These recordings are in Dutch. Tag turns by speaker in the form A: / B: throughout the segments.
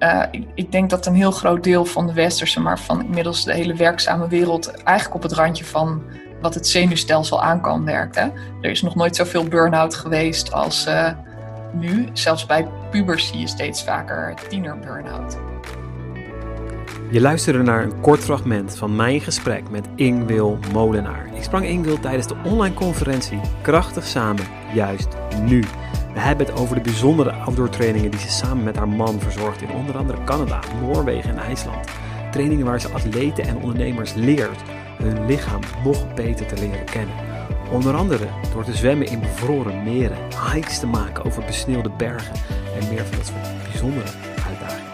A: uh, ik, denk dat een heel groot deel van de westerse, maar van inmiddels de hele werkzame wereld, eigenlijk op het randje van wat het zenuwstelsel aan kan werkt. Hè? Er is nog nooit zoveel burn-out geweest als uh, nu. Zelfs bij pubers zie je steeds vaker tiener burn-out.
B: Je luisterde naar een kort fragment van mijn gesprek met Ingwil Molenaar. Ik sprak Ingwil tijdens de online conferentie Krachtig Samen, juist nu. We hebben het over de bijzondere outdoor trainingen die ze samen met haar man verzorgt in onder andere Canada, Noorwegen en IJsland. Trainingen waar ze atleten en ondernemers leert hun lichaam nog beter te leren kennen. Onder andere door te zwemmen in bevroren meren, hikes te maken over besneeuwde bergen en meer van dat soort bijzondere uitdagingen.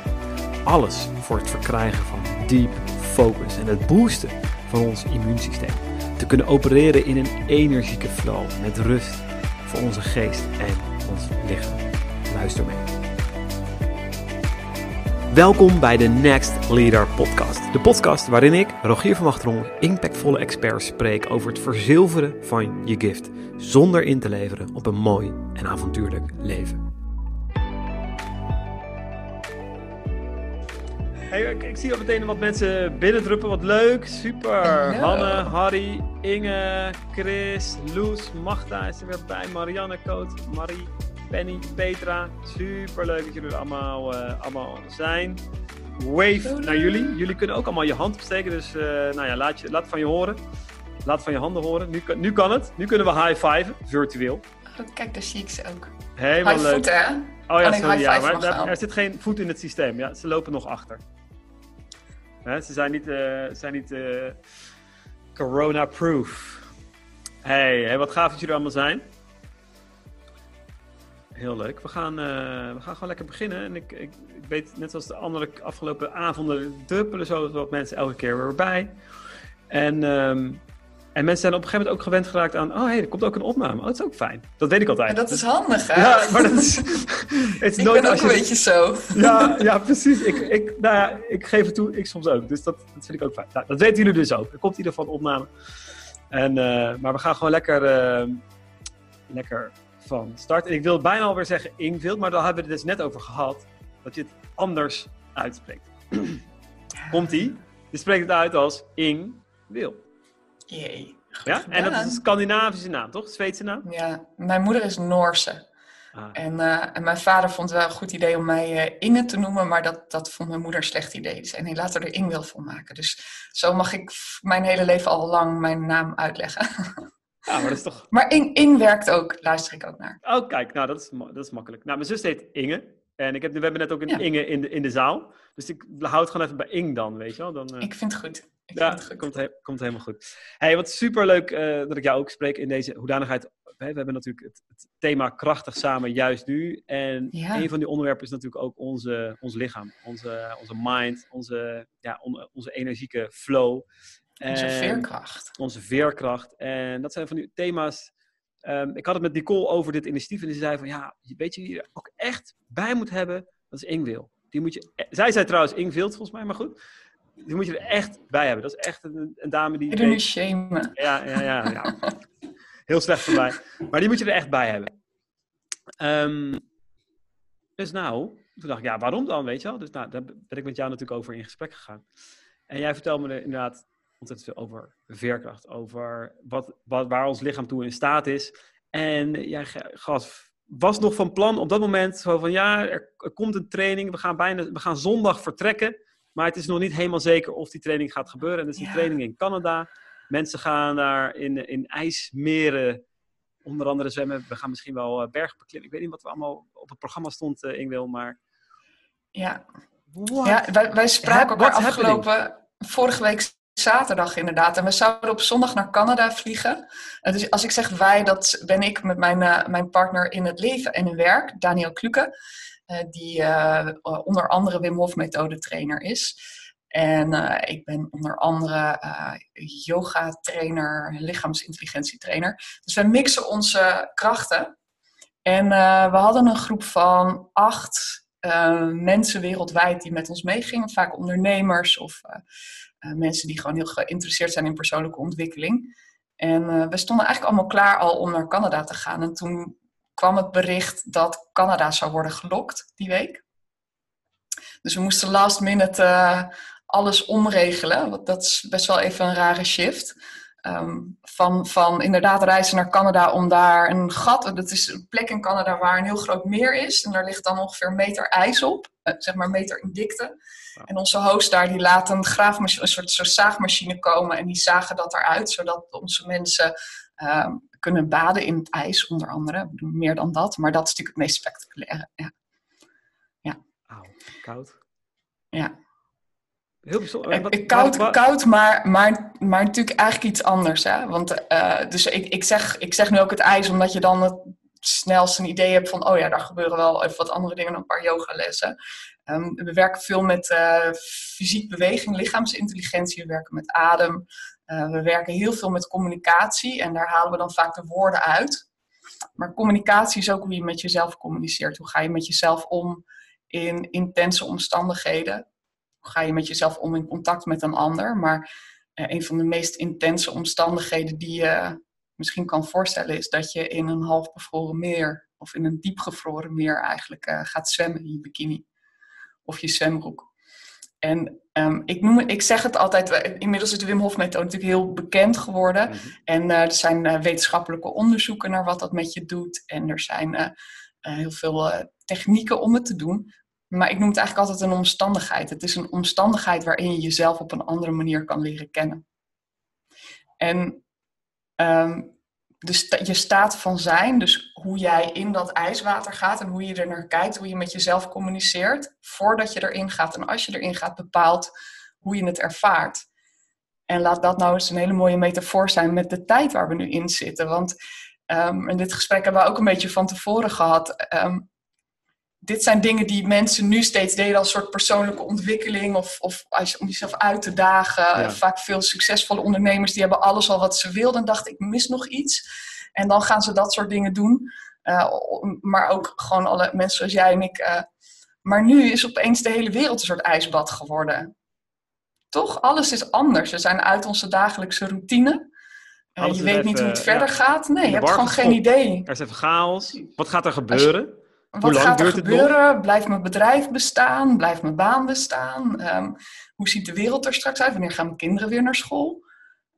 B: Alles voor het verkrijgen van deep focus en het boosten van ons immuunsysteem. Te kunnen opereren in een energieke flow met rust voor onze geest en ons lichaam. Luister mee. Welkom bij de Next Leader Podcast. De podcast waarin ik, Rogier van Wachterom, impactvolle experts spreek over het verzilveren van je gift. Zonder in te leveren op een mooi en avontuurlijk leven. Hey, ik, zie al meteen wat mensen binnendruppen. Wat leuk, super. Hanne, Harry, Inge, Chris, Loes, Magda is er weer bij. Marianne Koot, Marie, Penny, Petra. Super leuk dat jullie er allemaal, uh, allemaal zijn. Wave naar jullie. Jullie kunnen ook allemaal je hand opsteken. Dus uh, nou ja, laat, je, laat van je horen. Laat van je handen horen. Nu, nu kan het. Nu kunnen we high-fiven, virtueel.
A: Oh, kijk, daar zie ik ze ook.
B: Helemaal
A: high
B: leuk.
A: Voet, hè?
B: Oh ja, sorry, ja maar daar, er zit geen voet in het systeem. Ja, ze lopen nog achter. Ze zijn niet, uh, zijn niet corona-proof. Hey, wat gaaf dat jullie allemaal zijn. Heel leuk. We gaan, uh, we gaan gewoon lekker beginnen. En ik, ik, ik, weet, net zoals de andere afgelopen avonden, druppelen zo wat mensen elke keer weer bij. En, um, en mensen zijn op een gegeven moment ook gewend geraakt aan, oh hé, hey, er komt ook een opname. Oh, dat is ook fijn. Dat weet ik altijd.
A: Ja, dat is handig, hè?
B: Ja, maar dat is...
A: het is ik nooit ben ook een beetje zo.
B: Ja, ja precies. Ik, ik, nou ja, ik geef het toe, ik soms ook. Dus dat, dat vind ik ook fijn. Nou, dat weten jullie dus ook. Er komt in ieder geval een opname. En, uh, maar we gaan gewoon lekker, uh, lekker van start. En ik wil bijna alweer zeggen Ingvild, maar daar hebben we het dus net over gehad. Dat je het anders uitspreekt. Komt-ie? Je spreekt het uit als Ingwil.
A: Jee.
B: Ja? En dat is een Scandinavische naam, toch? Zweedse naam?
A: Ja, mijn moeder is Noorse. Ah. En, uh, en, mijn vader vond het wel een goed idee om mij uh, Inge te noemen, maar dat, dat vond mijn moeder een slecht idee. Dus, en hij laat er Ingwil van maken. Dus zo mag ik mijn hele leven al lang mijn naam uitleggen.
B: Ja, maar dat is toch...
A: Maar in, in werkt ook, luister ik ook naar.
B: Oh, kijk, nou, dat is, dat is makkelijk. Nou, mijn zus heet Inge. En ik heb, we hebben net ook een ja. Inge in de, in de zaal. Dus ik houd het gewoon even bij Ing dan, weet je wel. Dan, uh...
A: Ik vind het goed. Ik
B: ja,
A: het.
B: Komt, he komt helemaal goed. hey, wat superleuk uh, dat ik jou ook spreek in deze hoedanigheid. We hebben natuurlijk het, het thema krachtig samen juist nu. En ja. een van die onderwerpen is natuurlijk ook onze, ons lichaam. Onze, onze mind, onze, ja, on, onze energieke flow.
A: Onze veerkracht.
B: Onze veerkracht. En dat zijn van die thema's. Um, ik had het met Nicole over dit initiatief. En die zei van ja, weet je wie je er ook echt bij moet hebben? Dat is Ingwil. Die moet je, e-, zij zei trouwens Ingvild volgens mij, maar goed. Die moet je er echt bij hebben. Dat is echt een, een dame die...
A: Je nu shamen.
B: Ja, ja, ja, ja. Heel slecht voor mij. Maar die moet je er echt bij hebben. Um, dus nou, toen dacht ik, ja, waarom dan, weet je wel? Dus nou, daar ben ik met jou natuurlijk over in gesprek gegaan. En jij vertelde me er inderdaad ontzettend veel over veerkracht, over wat, wat, waar ons lichaam toe in staat is. En jij gaf, was nog van plan op dat moment zo van ja, er, er, komt een training, we gaan, bijna, we gaan zondag vertrekken, maar het is nog niet helemaal zeker of die training gaat gebeuren. En dat is een ja. training in Canada. Mensen gaan daar in, in ijsmeren onder andere zwemmen. We gaan misschien wel uh, bergen beklimmen. Ik weet niet wat er allemaal op het programma stond, uh, Ingwil, maar...
A: Ja, ja wij, wij spraken elkaar afgelopen... Vorige week zaterdag inderdaad. En we zouden op zondag naar Canada vliegen. Uh, dus als ik zeg wij, dat ben ik met mijn, uh, mijn partner in het leven en in werk, Daniel Kluke. Uh, die onder andere Wim Hof methode trainer is. En ik ben onder andere yoga trainer, lichaamsintelligentie trainer. Dus we mixen onze krachten. En we hadden een groep van acht mensen wereldwijd die met ons meegingen. Vaak ondernemers of uh, mensen die gewoon heel geïnteresseerd zijn in persoonlijke ontwikkeling. En uh, we stonden eigenlijk allemaal klaar al om naar Canada te gaan. En toen kwam het bericht dat Canada zou worden gelokt die week. Dus we moesten last minute uh, alles omregelen. Dat is best wel even een rare shift. Ehm, van, van inderdaad reizen naar Canada om daar een gat. Dat is een plek in Canada waar een heel groot meer is. En daar ligt dan ongeveer een meter ijs op. Uh, zeg maar een meter in dikte. En onze host daar die laat een, graafmachine, een soort, soort zaagmachine komen. En die zagen dat eruit. Zodat onze mensen um, kunnen baden in het ijs, onder andere. Meer dan dat. Maar dat is natuurlijk het meest spectaculaire. Ja. ja.
B: Auw, koud.
A: Ja.
B: Heel bijzonder. Wat,
A: koud, wat, koud maar, maar, maar natuurlijk eigenlijk iets anders. Hè? Want uh, dus ik, ik, zeg, ik zeg nu ook het ijs, omdat je dan het snelst een idee hebt van, oh ja, daar gebeuren wel even wat andere dingen, een paar yogalessen. Um, we werken veel met uh, fysiek beweging, lichaamsintelligentie, we werken met adem. Uh, we werken heel veel met communicatie en daar halen we dan vaak de woorden uit. Maar communicatie is ook hoe je met jezelf communiceert. Hoe ga je met jezelf om in intense omstandigheden? ga je met jezelf om in contact met een ander. Maar uh, een van de meest intense omstandigheden die je misschien kan voorstellen, is dat je in een half bevroren meer of in een diepgevroren meer eigenlijk uh, gaat zwemmen in je bikini of je zwembroek. En um, ik, noem, ik zeg het altijd, inmiddels is de Wim Hof methode natuurlijk heel bekend geworden. Mhm. En uh, er zijn wetenschappelijke onderzoeken naar wat dat met je doet. En er zijn heel veel technieken om het te doen. Maar ik noem het eigenlijk altijd een omstandigheid. Het is een omstandigheid waarin je jezelf op een andere manier kan leren kennen. En um, de je staat van zijn, dus hoe jij in dat ijswater gaat en hoe je er naar kijkt, hoe je met jezelf communiceert, voordat je erin gaat en als je erin gaat, bepaalt hoe je het ervaart. En laat dat nou eens een hele mooie metafoor zijn met de tijd waar we nu in zitten. Want in dit gesprek hebben we ook een beetje van tevoren gehad. Um, dit zijn dingen die mensen nu steeds deden als soort persoonlijke ontwikkeling of, of als, om jezelf uit te dagen. Vaak veel succesvolle ondernemers die hebben alles al wat ze wilden en dachten ik mis nog iets. En dan gaan ze dat soort dingen doen. Uh, maar ook gewoon alle mensen zoals jij en ik. Uh, maar nu is opeens de hele wereld een soort ijsbad geworden. Toch? Alles is anders. We zijn uit onze dagelijkse routine. Uh, je weet even, niet hoe het verder gaat. Nee, je hebt gewoon geen idee.
B: Er is even chaos. Wat gaat er gebeuren?
A: Wat gaat er gebeuren? Blijft mijn bedrijf bestaan? Blijft mijn baan bestaan? Um, hoe ziet de wereld er straks uit? Wanneer gaan mijn kinderen weer naar school?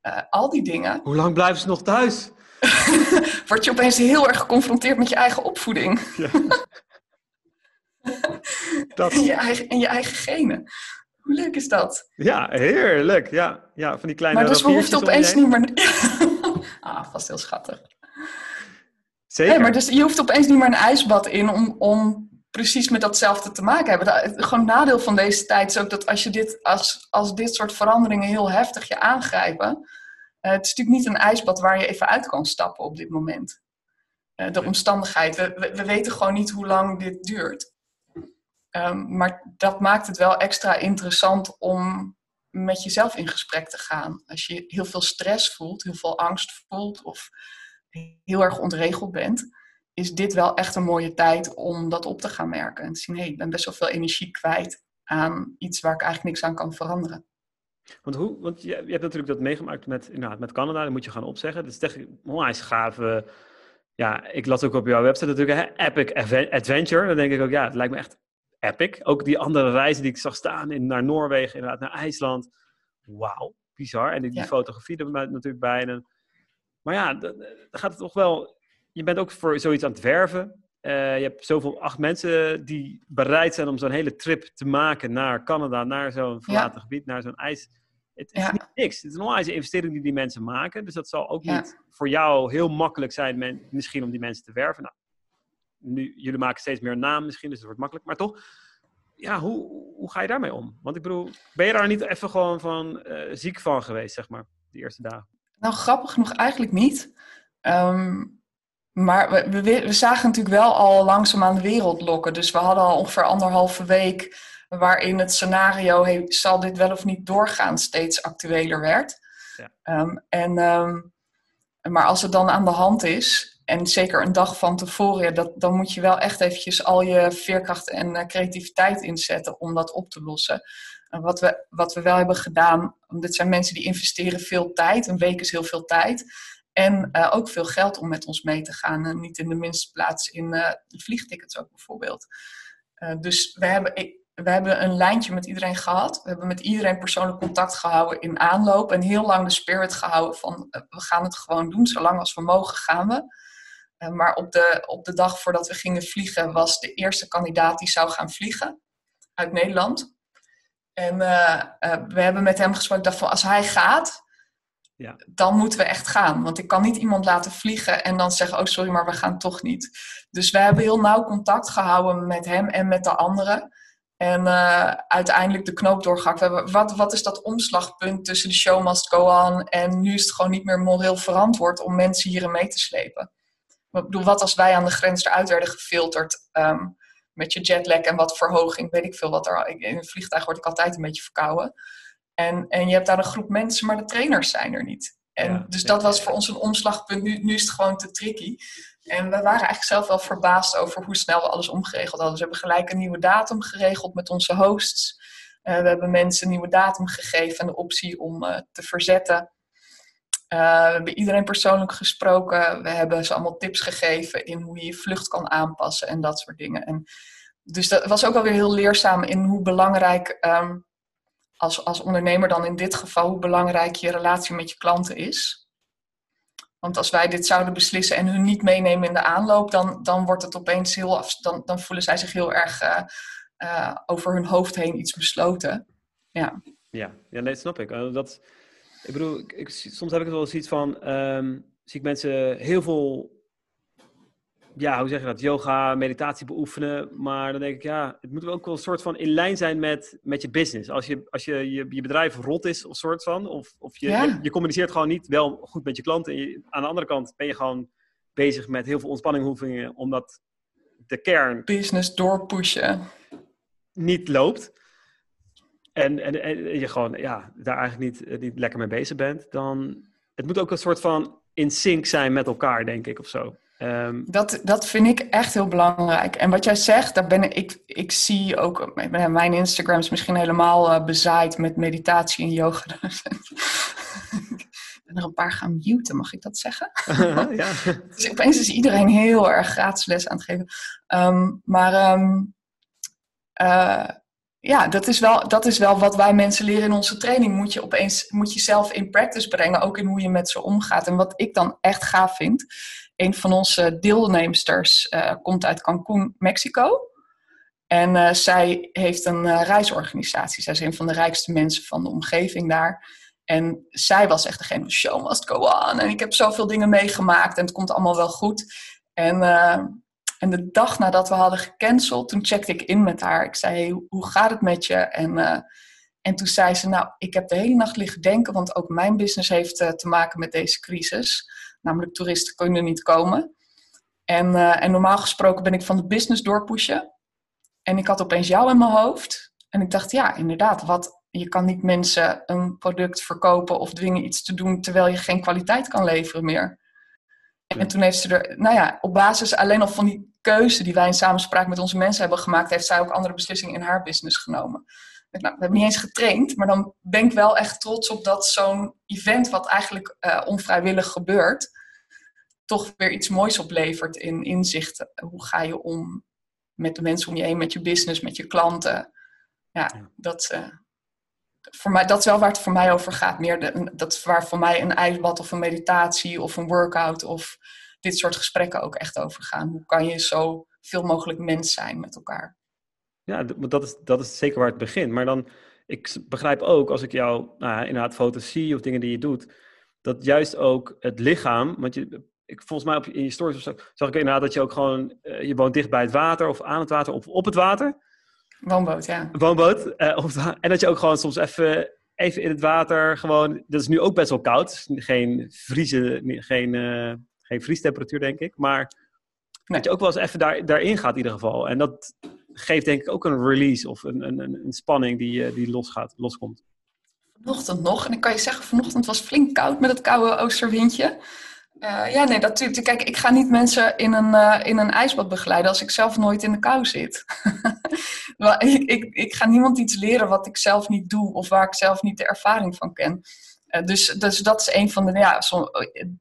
A: Uh, al die dingen.
B: Hoe lang blijven ze nog thuis?
A: Word je opeens heel erg geconfronteerd met je eigen opvoeding. Ja. dat... en, je eigen, en je eigen genen. Hoe leuk is dat?
B: Ja, heerlijk. Ja, ja van die kleine
A: Maar dus we hoeven opeens niet meer... ah, vast heel schattig. Zeker. maar dus je hoeft opeens niet meer een ijsbad in om, om precies met datzelfde te maken hebben. Het gewoon nadeel van deze tijd is ook dat als, je dit, als, als dit soort veranderingen heel heftig je aangrijpen, uh, het is natuurlijk niet een ijsbad waar je even uit kan stappen op dit moment. Uh, de omstandigheid. We, we, weten gewoon niet hoe lang dit duurt. Um, maar dat maakt het wel extra interessant om met jezelf in gesprek te gaan. Als je heel veel stress voelt, heel veel angst voelt of heel erg ontregeld bent, is dit wel echt een mooie tijd om dat op te gaan merken. En te zien, hé, hey, ik ben best wel veel energie kwijt aan iets waar ik eigenlijk niks aan kan veranderen.
B: Want, hoe, want je, je hebt natuurlijk dat meegemaakt met, inderdaad, met Canada, dat moet je gaan opzeggen. Dat is echt onwijs gaaf. ja, ik las ook op jouw website natuurlijk, hè, Epic Adventure. Dan denk ik ook, ja, het lijkt me echt epic. Ook die andere reizen die ik zag staan, in, naar Noorwegen, inderdaad, naar IJsland. Wauw, bizar. En die, die fotografie er natuurlijk bij. En maar ja, dan, gaat het toch wel. Je bent ook voor zoiets aan het werven. Uh, je hebt zoveel acht mensen die bereid zijn om zo'n hele trip te maken naar Canada, naar zo'n verlaten gebied, naar zo'n ijs. Het is niet niks. Het is een onwijze investering die die mensen maken. Dus dat zal ook niet voor jou heel makkelijk zijn, misschien om die mensen te werven. Nou, nu, jullie maken steeds meer naam misschien, dus het wordt makkelijk. Maar toch, ja, hoe, hoe ga je daarmee om? Want ik bedoel, ben je daar niet even gewoon van uh, ziek van geweest, zeg maar, die eerste dagen?
A: Nou, grappig genoeg eigenlijk niet. Um, maar we, we, we, zagen natuurlijk wel al langzaam aan de wereld lokken. Dus we hadden al ongeveer anderhalve week waarin het scenario, hey, zal dit wel of niet doorgaan, steeds actueler werd. Ja. Um, en, um, maar als het dan aan de hand is, en zeker een dag van tevoren, dat, dan moet je wel echt eventjes al je veerkracht en uh, creativiteit inzetten om dat op te lossen. Wat we, wat we wel hebben gedaan, dit zijn mensen die investeren veel tijd, een week is heel veel tijd. En uh, ook veel geld om met ons mee te gaan. Niet in de minste plaats in uh, de vliegtickets ook bijvoorbeeld. Uh, dus we hebben, we hebben een lijntje met iedereen gehad. We hebben met iedereen persoonlijk contact gehouden in aanloop. En heel lang de spirit gehouden van we gaan het gewoon doen. Zolang als we mogen gaan we. maar op de, op de dag voordat we gingen vliegen was de eerste kandidaat die zou gaan vliegen uit Nederland. En we hebben met hem gesproken. dat als hij gaat, ja. dan moeten we echt gaan. Want ik kan niet iemand laten vliegen en dan zeggen, oh sorry, maar we gaan toch niet. Dus we hebben heel nauw contact gehouden met hem en met de anderen. En uh, uiteindelijk de knoop doorgehakt. hebben. Wat, wat is dat omslagpunt tussen de show must go on en nu is het gewoon niet meer moreel verantwoord om mensen hierin mee te slepen? Ik bedoel, wat als wij aan de grens eruit werden gefilterd ehm, met je jetlag en wat verhoging, weet ik veel wat er. In een vliegtuig word ik altijd een beetje verkouden. En, en je hebt daar een groep mensen, maar de trainers zijn er niet. En dus dat was voor ons een omslagpunt. Nu, nu is het gewoon te tricky. En we waren eigenlijk zelf wel verbaasd over hoe snel we alles omgeregeld hadden. Dus we hebben gelijk een nieuwe datum geregeld met onze hosts. Uh, we hebben mensen een nieuwe datum gegeven en de optie om uh, te verzetten. Uh, we hebben iedereen persoonlijk gesproken. We hebben ze allemaal tips gegeven in hoe je je vlucht kan aanpassen en dat soort dingen. En dus dat was ook alweer heel leerzaam in hoe belangrijk um, als, als ondernemer dan in dit geval hoe belangrijk je relatie met je klanten is. Want als wij dit zouden beslissen en hun niet meenemen in de aanloop, dan, dan wordt het opeens heel af, dan, dan voelen zij zich heel erg uh, uh, over hun hoofd heen iets besloten. Ja,
B: ja, ja nee, snap ik. Dat, ik bedoel, ik, soms heb ik het wel eens iets van, um, zie ik mensen heel veel ja, hoe zeg je dat, yoga, meditatie beoefenen. Maar dan denk ik, ja, het moet ook wel een soort van in lijn zijn met, met je business. Als je, als je, je, je bedrijf rot is, of soort van, of, of je, je, communiceert gewoon niet wel goed met je klanten. En aan de andere kant ben je gewoon bezig met heel veel ontspanninghoefingen, omdat de kern...
A: Business doorpushen.
B: Niet loopt. En, en, en je gewoon, ja, daar eigenlijk niet, niet lekker mee bezig bent. Dan, het moet ook een soort van in sync zijn met elkaar, denk ik, of zo.
A: Um, dat, dat vind ik echt heel belangrijk. En wat jij zegt, daar ben ik, ik zie ook, mijn Instagram is misschien helemaal uh, bezaaid met meditatie en yoga. ik ben er een paar gaan muten, mag ik dat zeggen? ja. dus opeens is iedereen heel erg gratis les aan het geven. Um, maar um, uh, ja, dat is, wel, dat is wel wat wij mensen leren in onze training. Moet je opeens moet je zelf in practice brengen, ook in hoe je met ze omgaat. En wat ik dan echt gaaf vind, een van onze deelnemsters uh, komt uit Cancún, Mexico. En uh, zij heeft een uh, reisorganisatie. Zij is een van de rijkste mensen van de omgeving daar. En zij was echt degene van show must go on. En ik heb zoveel dingen meegemaakt en het komt allemaal wel goed. En, en de dag nadat we hadden gecanceld, toen checkte ik in met haar. Ik zei, hey, hoe gaat het met je? En, en toen zei ze, nou, ik heb de hele nacht liggen denken, want ook mijn business heeft te maken met deze crisis. Namelijk toeristen kunnen niet komen. En, uh, en normaal gesproken ben ik van de business doorpushen. En ik had opeens jou in mijn hoofd. En ik dacht, ja, inderdaad, wat, je kan niet mensen een product verkopen of dwingen iets te doen terwijl je geen kwaliteit kan leveren meer. En toen heeft ze er, nou ja, op basis alleen al van die keuze die wij in samenspraak met onze mensen hebben gemaakt, heeft zij ook andere beslissingen in haar business genomen. Nou, we hebben niet eens getraind, maar dan ben ik wel echt trots op dat zo'n event, wat eigenlijk uh, onvrijwillig gebeurt, toch weer iets moois oplevert in inzichten. Hoe ga je om met de mensen om je heen, met je business, met je klanten? Ja, Dat, uh, voor mij, dat is wel waar het voor mij over gaat. Meer de, dat is waar voor mij een ijsbad of een meditatie of een workout of dit soort gesprekken ook echt over gaan. Hoe kan je zo veel mogelijk mens zijn met elkaar?
B: Ja, dat is, dat is zeker waar het begint. Maar dan, ik begrijp ook als ik jou nou, inderdaad foto's zie of dingen die je doet, dat juist ook het lichaam, want je, ik, volgens mij op, in je stories of zo, zag ik inderdaad dat je ook gewoon, uh, je woont dicht bij het water of aan het water of op het water.
A: Woonboot, ja.
B: Woonboot. Uh, en dat je ook gewoon soms even, even in het water gewoon, dat is nu ook best wel koud, geen vriezen, geen, uh, geen vriestemperatuur denk ik, maar dat je ook wel eens even daar, daarin gaat in ieder geval. En dat, geeft denk ik ook een release of een, een, een spanning die, eh, die losgaat, loskomt.
A: Vanochtend nog, en ik kan je zeggen, vanochtend was het flink koud met het koude oosterwindje. Uh, ja, nee, dat, kijk, ik ga niet mensen in een, uh, in een ijsbad begeleiden als ik zelf nooit in de kou zit. ik, ik, ik ga niemand iets leren wat ik zelf niet doe of waar ik zelf niet de ervaring van ken. Uh, dus, dus dat is een van de, ja, som,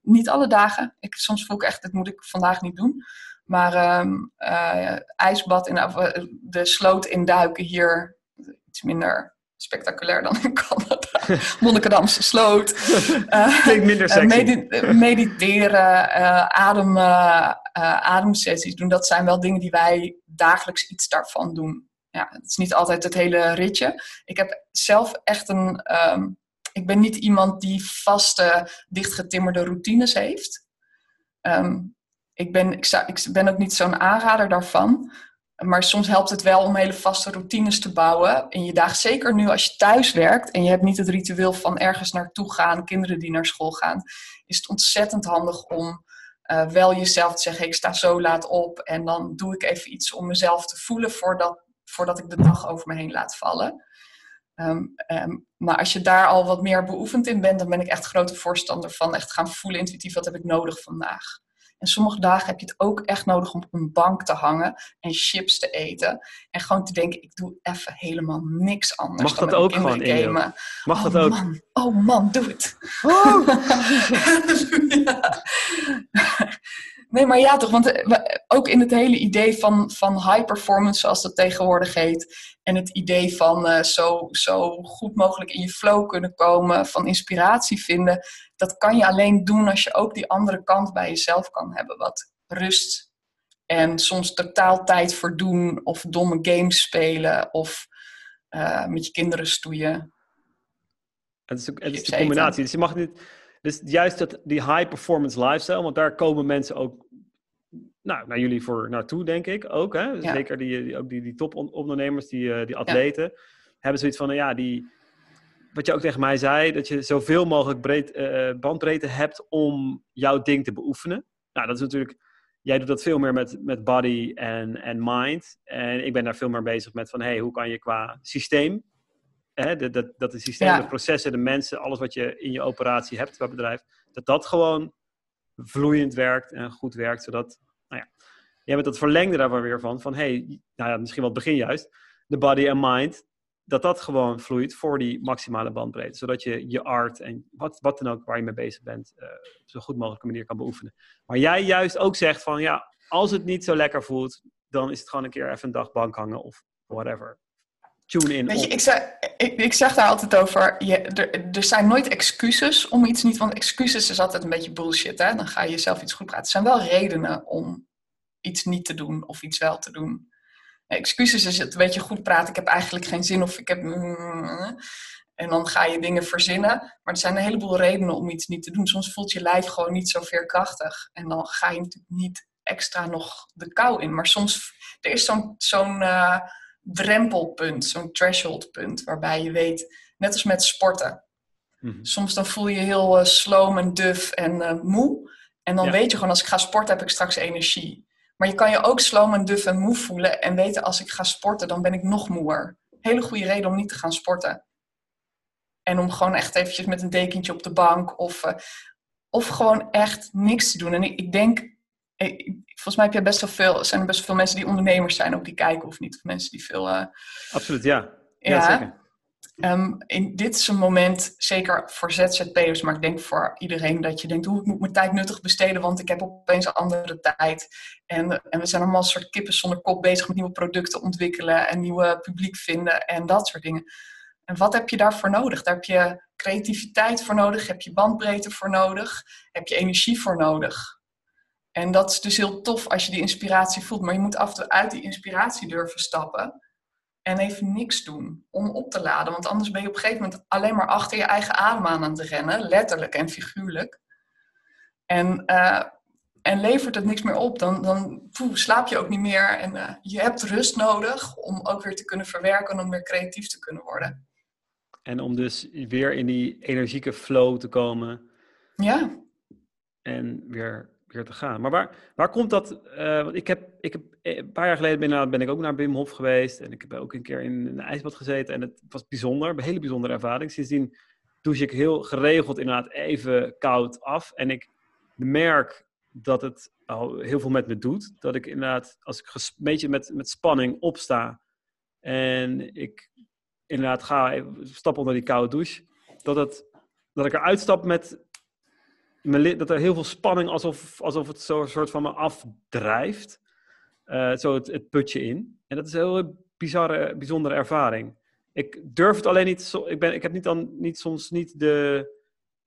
A: niet alle dagen. Ik, soms voel ik echt, dit moet ik vandaag niet doen. Maar ehm, ijsbad in de sloot induiken hier iets minder spectaculair dan in Canada. Monnikendamse sloot.
B: Uh, minder sexy.
A: mediteren, adem, ademsessies doen. Dat zijn wel dingen die wij dagelijks iets daarvan doen ja, het is niet altijd het hele ritje. Ik heb zelf echt een. Ehm, ik ben niet iemand die vaste, dichtgetimmerde routines heeft. Ehm, ik, ben, ik, ik ben ook niet zo'n aanrader daarvan. Maar soms helpt het wel om hele vaste routines te bouwen. In je dag, zeker nu als je thuis werkt en je hebt niet het ritueel van ergens naartoe gaan, kinderen die naar school gaan, is het ontzettend handig om uh, wel jezelf te zeggen: ik sta zo laat op en dan doe ik even iets om mezelf te voelen voordat voordat ik de dag over me heen laat vallen. Ehm, ehm, maar als je daar al wat meer beoefend in bent, dan ben ik echt grote voorstander van echt gaan voelen intuïtief wat heb ik nodig vandaag. En sommige dagen heb je het ook echt nodig om op een bank te hangen en chips te eten. En gewoon te denken, ik doe even helemaal niks anders.
B: Mag dat ook gewoon in Mag
A: oh,
B: dat ook?
A: Man. Oh man, doe het. Oh. Nee, maar ja, toch? Want eh, ook in het hele idee van, van high performance, zoals dat tegenwoordig heet, en het idee van uh, zo, zo goed mogelijk in je flow kunnen komen, van inspiratie vinden, dat kan je alleen doen als je ook die andere kant bij jezelf kan hebben. Wat rust en soms totaal tijd voor doen, of domme games spelen, of uh, met je kinderen stoeien.
B: Het is, ook, het is de combinatie. Dus je mag niet dus juist dat, die high performance lifestyle, want daar komen mensen ook nou, naar jullie voor naartoe, denk ik ook. Hè? Zeker die, die, ook die, die topondernemers, die, eh, die atleten, hebben zoiets van, ja, die, wat je ook tegen mij zei, dat je zoveel mogelijk breed, uh, bandbreedte hebt om jouw ding te beoefenen. Nou, dat is natuurlijk, jij doet dat veel meer met, met body en, en mind. En ik ben daar veel meer bezig met van, hey, hoe kan je qua systeem hè, dat, dat, dat de systemen, de processen, de mensen, alles wat je in je operatie hebt qua bedrijf, dat dat gewoon vloeiend werkt en goed werkt, zodat, nou ja, jij bent het verlengde daarvan weer van, van hey, nou ja, misschien wel het begin juist, de body en mind, dat dat gewoon vloeit voor die maximale bandbreedte, zodat je je art en wat, wat dan ook waar je mee bezig bent, uh, zo goed mogelijke manier kan beoefenen. Maar jij juist ook zegt van, ja, als het niet zo lekker voelt, dan is het gewoon een keer even een dag bank hangen of whatever tune in.
A: Weet je, ik, zeg, ik, ik zeg daar altijd over, je, er, er zijn nooit excuses om iets niet, want excuses is altijd een beetje bullshit. Hè? Dan ga je jezelf iets goed praten. Er zijn wel redenen om iets niet te doen of iets wel te doen. Excuses is het een beetje goed praten. Ik heb eigenlijk geen zin of ik heb. En dan ga je dingen verzinnen. Maar er zijn een heleboel redenen om iets niet te doen. Soms voelt je lijf gewoon niet zo veerkrachtig. En dan ga je natuurlijk niet extra nog de kou in. Maar soms, er is zo'n zo'n uh, drempelpunt, zo'n thresholdpunt, waarbij je weet, net als met sporten. Mhm. Soms dan voel je je heel uh, sloom en duf en uh, moe. En dan weet je gewoon, als ik ga sporten, heb ik straks energie. Maar je kan je ook sloom en duf en moe voelen en weten, als ik ga sporten, dan ben ik nog moeer. Hele goede reden om niet te gaan sporten. En om gewoon echt eventjes met een dekentje op de bank of, uh, of gewoon echt niks te doen. En ik, ik denk volgens mij heb je best wel veel, zijn er best wel veel mensen die ondernemers zijn, ook die kijken of niet. Of mensen die veel. Uh,
B: Absoluut, ja. Ja, zeker.
A: Um, in, dit is een moment, zeker voor ZZP'ers, maar ik denk voor iedereen, dat je denkt, hoe ik moet mijn tijd nuttig besteden, want ik heb opeens een andere tijd. En, en we zijn allemaal een soort kippen zonder kop bezig met nieuwe producten ontwikkelen en nieuwe publiek vinden en dat soort dingen. En wat heb je daarvoor nodig? Daar heb je creativiteit voor nodig, heb je bandbreedte voor nodig, heb je energie voor nodig. En dat is dus heel tof als je die inspiratie voelt. Maar je moet af en toe uit die inspiratie durven stappen. En even niks doen om op te laden. Want anders ben je op een gegeven moment alleen maar achter je eigen adem aan aan te rennen. Letterlijk en figuurlijk. En, uh, en levert het niks meer op. Dan, dan slaap je ook niet meer. En uh, je hebt rust nodig om ook weer te kunnen verwerken. En om weer creatief te kunnen worden.
B: En om dus weer in die energieke flow te komen.
A: Ja.
B: En weer te gaan. Maar waar, waar komt dat? Uh, want ik heb, ik heb eh, een paar jaar geleden ben, ben ik ook naar Bim Hof geweest. En ik heb ook een keer in een ijsbad gezeten. En het was bijzonder, een hele bijzondere ervaring. Sindsdien douche ik heel geregeld inderdaad even koud af. En ik merk dat het al heel veel met me doet. Dat ik inderdaad, als ik een beetje met, met spanning opsta. En ik inderdaad ga even stap onder die koude douche. Dat, het, dat ik eruit stap met dat er heel veel spanning, alsof, alsof het zo een soort van me afdrijft. uh, zo het, het, putje in. En dat is een heel bizarre, bijzondere ervaring. Ik durf het alleen niet, ik, ben, ik heb niet dan, niet, soms niet de,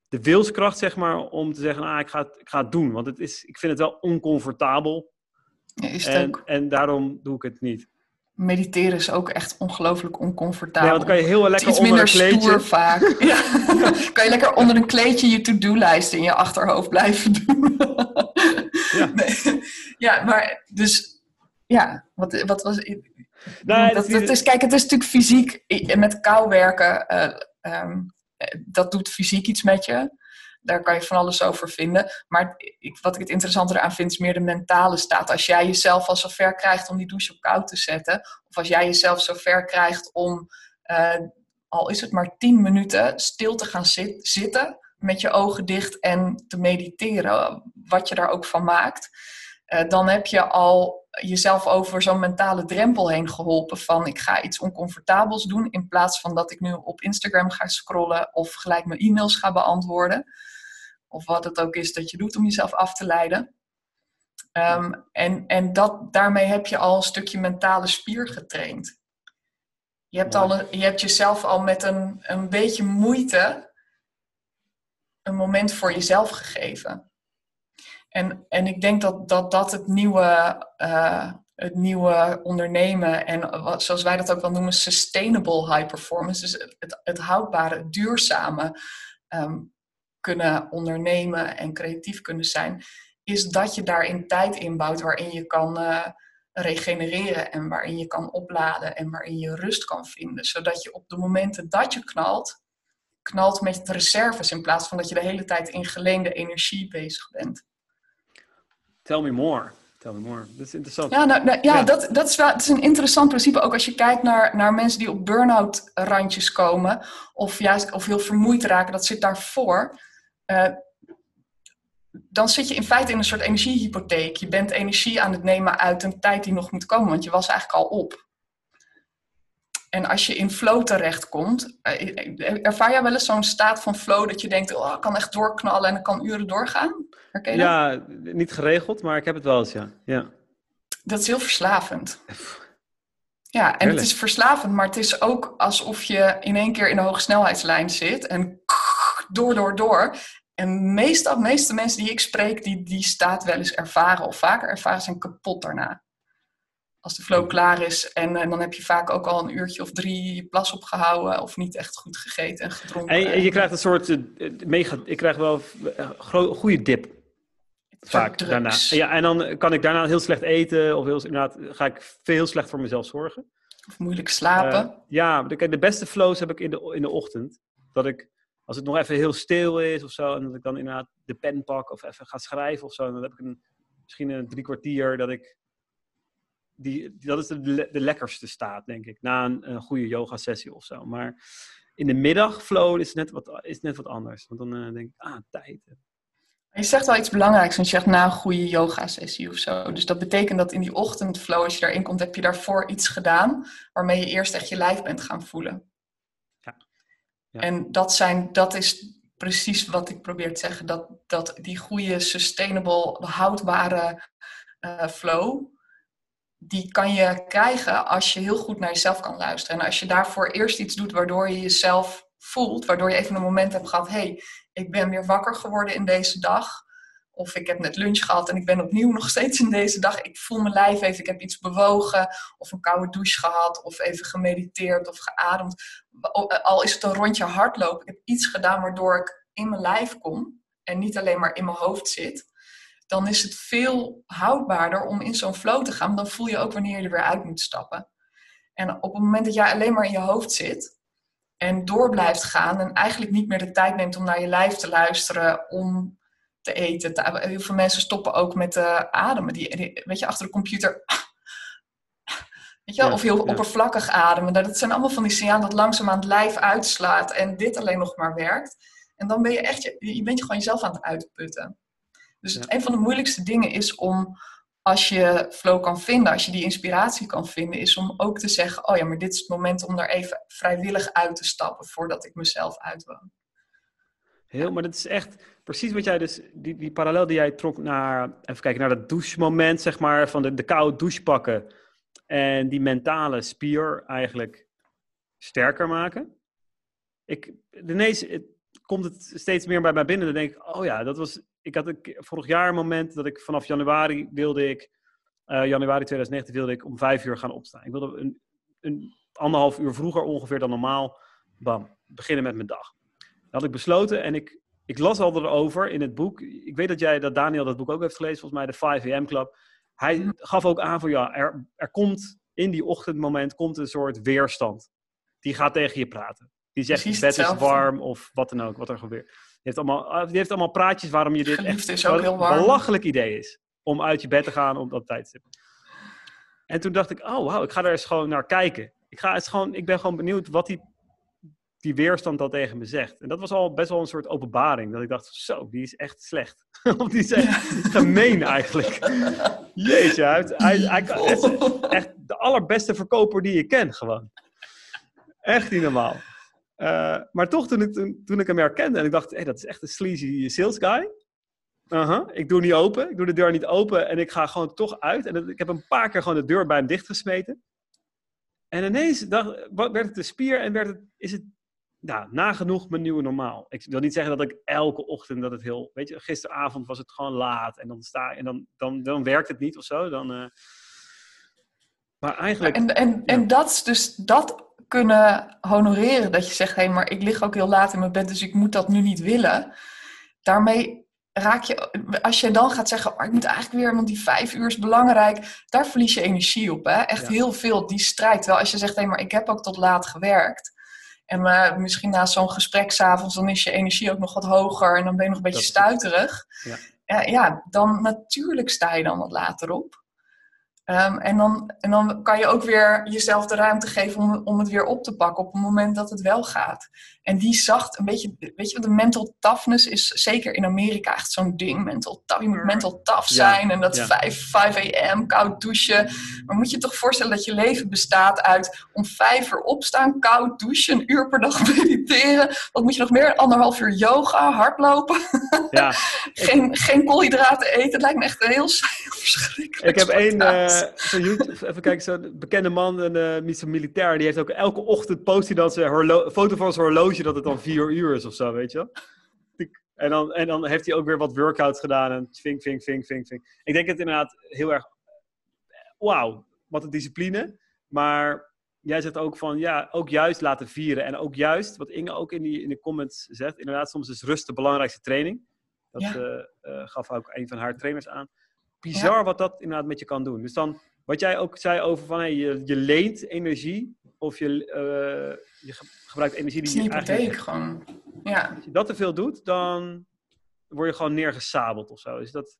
B: de wilskracht, zeg maar, om te zeggen, ah, ik, ga het, ik ga het doen. Want het is, ik vind het wel oncomfortabel.
A: Ja, is
B: en,
A: ook.
B: en daarom doe ik het niet.
A: Mediteren is ook echt ongelooflijk oncomfortabel.
B: Ja, dan kan je heel lekker
A: iets
B: onder
A: minder
B: een kleedje.
A: stoer vaak. ja. kan je lekker onder een kleedje je to-do-lijst in je achterhoofd blijven doen.
B: Ja.
A: Nee. ja, maar dus ja, wat, wat was.
B: Nee,
A: dat, dat is, kijk, het is natuurlijk fysiek met kou werken. eh, ehm, eh, dat doet fysiek iets met je. Daar kan je van alles over vinden. Maar ik, wat ik het interessanter aan vind, is meer de mentale staat. Als jij jezelf al zover krijgt om die douche op koud te zetten. Of als jij jezelf zover krijgt om, eh, al is het maar 10 minuten, stil te gaan zit, zitten. Met je ogen dicht en te mediteren. Wat je daar ook van maakt. Eh, dan heb je al jezelf over zo'n mentale drempel heen geholpen van ik ga iets oncomfortabels doen in plaats van dat ik nu op Instagram ga scrollen of gelijk mijn e-mails ga beantwoorden. Of wat het ook is dat je doet om jezelf af te leiden. Um, en en dat, daarmee heb je al een stukje mentale spier getraind. Je hebt, al een, je hebt jezelf al met een, een beetje moeite een moment voor jezelf gegeven. En, en ik denk dat dat, dat het, nieuwe, uh, het nieuwe ondernemen en wat, zoals wij dat ook wel noemen, sustainable high performance, dus het, het houdbare, het duurzame um, kunnen ondernemen en creatief kunnen zijn, is dat je daarin tijd inbouwt waarin je kan uh, regenereren en waarin je kan opladen en waarin je rust kan vinden. Zodat je op de momenten dat je knalt, knalt met reserves in plaats van dat je de hele tijd in geleende energie bezig bent.
B: Tell me more. Tell me more. Dat is interessant.
A: Ja, nou, nou, ja, ja, Dat, dat, is wel, dat is een interessant principe. Ook als je kijkt naar, naar mensen die op burn-out randjes komen. Of juist of heel vermoeid raken. Dat zit daarvoor. Uh, dan zit je in feite in een soort energiehypotheek. Je bent energie aan het nemen uit een tijd die nog moet komen. Want je was eigenlijk al op. En als je in flow terechtkomt, ervaar jij wel eens zo'n staat van flow dat je denkt, oh, ik kan echt doorknallen en ik kan uren doorgaan? Herken je
B: ja, dat? niet geregeld, maar ik heb het wel eens, ja. ja.
A: Dat is heel verslavend. Ja, en het is verslavend, maar het is ook alsof je in één keer in de hoogsnelheidslijn zit en door, door, door. En meestal, de meeste mensen die ik spreek, die die staat wel eens ervaren of vaker ervaren, zijn kapot daarna als de flow klaar is. En, en, dan heb je vaak ook al een uurtje of drie plas opgehouden of niet echt goed gegeten en gedronken.
B: En, en je krijgt een soort uh, mega. Ik krijg wel een goede dip. Vaak daarna. Ja, en dan kan ik daarna heel slecht eten of heel, inderdaad, ga ik veel slecht voor mezelf zorgen.
A: Of moeilijk slapen. Uh,
B: ja, de, de beste flows heb ik in de, in de ochtend. Dat ik, als het nog even heel stil is of zo, en dat ik dan inderdaad de pen pak of even ga schrijven of zo, dan heb ik een, misschien een drie kwartier dat ik die, dat is de, de lekkerste staat, denk ik, na een, goede yoga-sessie of zo. Maar in de middagflow is net wat, is net wat anders. Want dan uh, denk ik, ah, tijd.
A: Je zegt wel iets belangrijks, want je zegt na een goede yoga-sessie of zo. Dus dat betekent dat in die ochtendflow, als je daarin komt, heb je daarvoor iets gedaan waarmee je eerst echt je lijf bent gaan voelen. En dat, zijn, dat is precies wat ik probeer te zeggen. Dat, dat die goede, sustainable, houdbare uh, flow, die kan je krijgen als je heel goed naar jezelf kan luisteren. En als je daarvoor eerst iets doet waardoor je jezelf voelt, waardoor je even een moment hebt gehad, hey, ik ben weer wakker geworden in deze dag. Of ik heb net lunch gehad en ik ben opnieuw nog steeds in deze dag. Ik voel mijn lijf even, ik heb iets bewogen. Of een koude douche gehad. Of even gemediteerd of geademd. Al is het een rondje hardlopen. Ik heb iets gedaan waardoor ik in mijn lijf kom. En niet alleen maar in mijn hoofd zit dan is het veel houdbaarder om in zo'n flow te gaan. Dan voel je ook wanneer je er weer uit moet stappen. En op het moment dat jij alleen maar in je hoofd zit en door blijft gaan en eigenlijk niet meer de tijd neemt om naar je lijf te luisteren, om te eten. Te, heel veel mensen stoppen ook met uh, ademen. Die, die, weet je, achter de computer. Weet je wel? Ja, of heel ja. oppervlakkig ademen. Dat zijn allemaal van die signalen dat langzaam aan het lijf uitslaat en dit alleen nog maar werkt. En dan ben je echt, je, je bent je gewoon jezelf aan het uitputten. Dus ja. een van de moeilijkste dingen is om, als je flow kan vinden, als je die inspiratie kan vinden, is om ook te zeggen, oh ja, maar dit is het moment om daar even vrijwillig uit te stappen voordat ik mezelf uitwoon.
B: Heel, maar dat is echt precies wat jij dus, die, die parallel die jij trok naar, even kijken, naar dat douchemoment, zeg maar, van de, de koude douche pakken. En die mentale spier eigenlijk sterker maken. Ik, ineens het, komt het steeds meer bij mij binnen. Dan denk ik, oh ja, dat was, ik had een, vorig jaar een moment dat ik vanaf januari wilde ik, uh, januari 2019 wilde ik om vijf uur gaan opstaan. Ik wilde een, een anderhalf uur vroeger ongeveer dan normaal, bam, beginnen met mijn dag. Dat had ik besloten en ik, ik las al erover in het boek. Ik weet dat jij, dat Daniel dat boek ook heeft gelezen, volgens mij de 5 AM Club. Hij mhm. gaf ook aan van ja, er, er komt in die ochtendmoment komt een soort weerstand. Die gaat tegen je praten. Die zegt het bed is warm of wat dan ook, wat er gebeurt. Die heeft allemaal, ah, die heeft allemaal praatjes waarom je dit echt
A: heel warm.
B: een belachelijk idee is. Om uit je bed te gaan op dat tijdstip. En toen dacht ik, oh wauw, ik ga er eens gewoon naar kijken. Ik, ga eens gewoon, ik ben gewoon benieuwd wat die, die weerstand al tegen me zegt. En dat was al best wel een soort openbaring. Dat ik dacht, zo, die is echt slecht. of die is echt gemeen eigenlijk. Jeetje, hij, hij, hij, hij is echt de allerbeste verkoper die je ken gewoon. Echt niet normaal. Uh, maar toch, toen ik, toen, toen ik hem herkende en ik dacht, hey, dat is echt een sleazy sales guy. Uh -huh. Ik doe niet open, ik doe de deur niet open en ik ga gewoon toch uit. En ik heb een paar keer gewoon de deur bij hem dichtgesmeten. En ineens dacht, werd het de spier en werd het, is het nou, nagenoeg mijn nieuwe normaal. Ik wil niet zeggen dat ik elke ochtend dat het heel... Weet je, gisteravond was het gewoon laat en dan, sta, en dan, dan, dan werkt het niet of zo. Dan, uh, maar eigenlijk...
A: En, en, en dat, dus dat kunnen honoreren. Dat je zegt, hé, hey, maar ik lig ook heel laat in mijn bed, dus ik moet dat nu niet willen. Daarmee raak je, als je dan gaat zeggen, oh, ik moet eigenlijk weer, want die vijf uur is belangrijk, daar verlies je energie op. Hè? Echt heel veel, die strijd. Wel als je zegt, hé, hey, maar ik heb ook tot laat gewerkt. En uh, misschien na zo'n gesprek s'avonds, dan is je energie ook nog wat hoger en dan ben je nog een beetje stuiterig. Ja. Uh, ja, dan natuurlijk sta je dan wat later op. Um, en, dan, en dan kan je ook weer jezelf de ruimte geven om, om het weer op te pakken op het moment dat het wel gaat. En die zacht, een beetje, weet je, de mental toughness is zeker in Amerika echt zo'n ding. Mental tough, je moet mental tough zijn en dat ja. 5, 5 am, koud douchen. Maar moet je toch voorstellen dat je leven bestaat uit om vijf uur opstaan, koud douchen, een uur per dag mediteren. Wat moet je nog meer? Anderhalf uur yoga, hardlopen. Ja. geen, geen koolhydraten eten. Het lijkt me echt heel, heel verschrikkelijk.
B: Ik heb één, uh, even kijken, zo'n bekende man, een uh, militair, die heeft ook elke ochtend post hij dan zijn foto van zijn horloge dat het dan vier uur is of zo, weet je En dan, en dan heeft hij ook weer wat workouts gedaan en vink, vink, vink, vink, vink. Ik denk het inderdaad heel erg, wauw, wat een discipline. Maar jij zegt ook van, ja, ook juist laten vieren. En ook juist, wat Inge ook in, die, in de comments zegt, inderdaad, soms is rust de belangrijkste training. Dat ja. uh, uh, gaf ook een van haar trainers aan. Bizar ja. wat dat inderdaad met je kan doen. Dus dan, wat jij ook zei over van, hey, je, je leent energie of je, uh, je gebruikt energie die
A: je eigenlijk... gewoon. Ja.
B: Als je dat te veel doet, dan word je gewoon neergesabeld of zo. Is dat...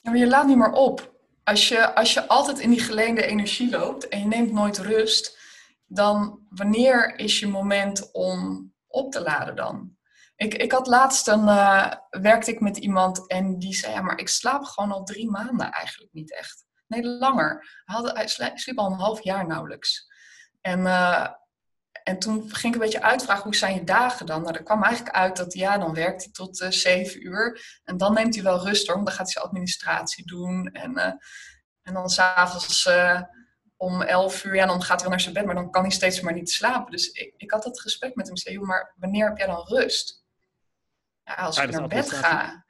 A: Ja, maar je laat niet meer op. Als je, als je altijd in die geleende energie loopt en je neemt nooit rust, dan wanneer is je moment om op te laden dan? Ik, ik had laatst een, uh, werkte ik met iemand en die zei, ja, maar ik slaap gewoon al drie maanden eigenlijk niet echt. Nee, langer. Hij, had, hij sliep al een half jaar nauwelijks. En, uh, en toen ging ik een beetje uitvragen, hoe zijn je dagen dan? Nou, er kwam eigenlijk uit dat, ja, dan werkt hij tot uh, zeven uur. En dan neemt hij wel rust hoor, want dan gaat hij zijn administratie doen. En, uh, en dan s'avonds om elf uur, ja, dan gaat hij wel naar zijn bed, maar dan kan hij steeds maar niet slapen. Dus ik, ik had dat gesprek met hem. Ik zei, maar wanneer heb jij dan rust? Ja, als ik naar bed ga.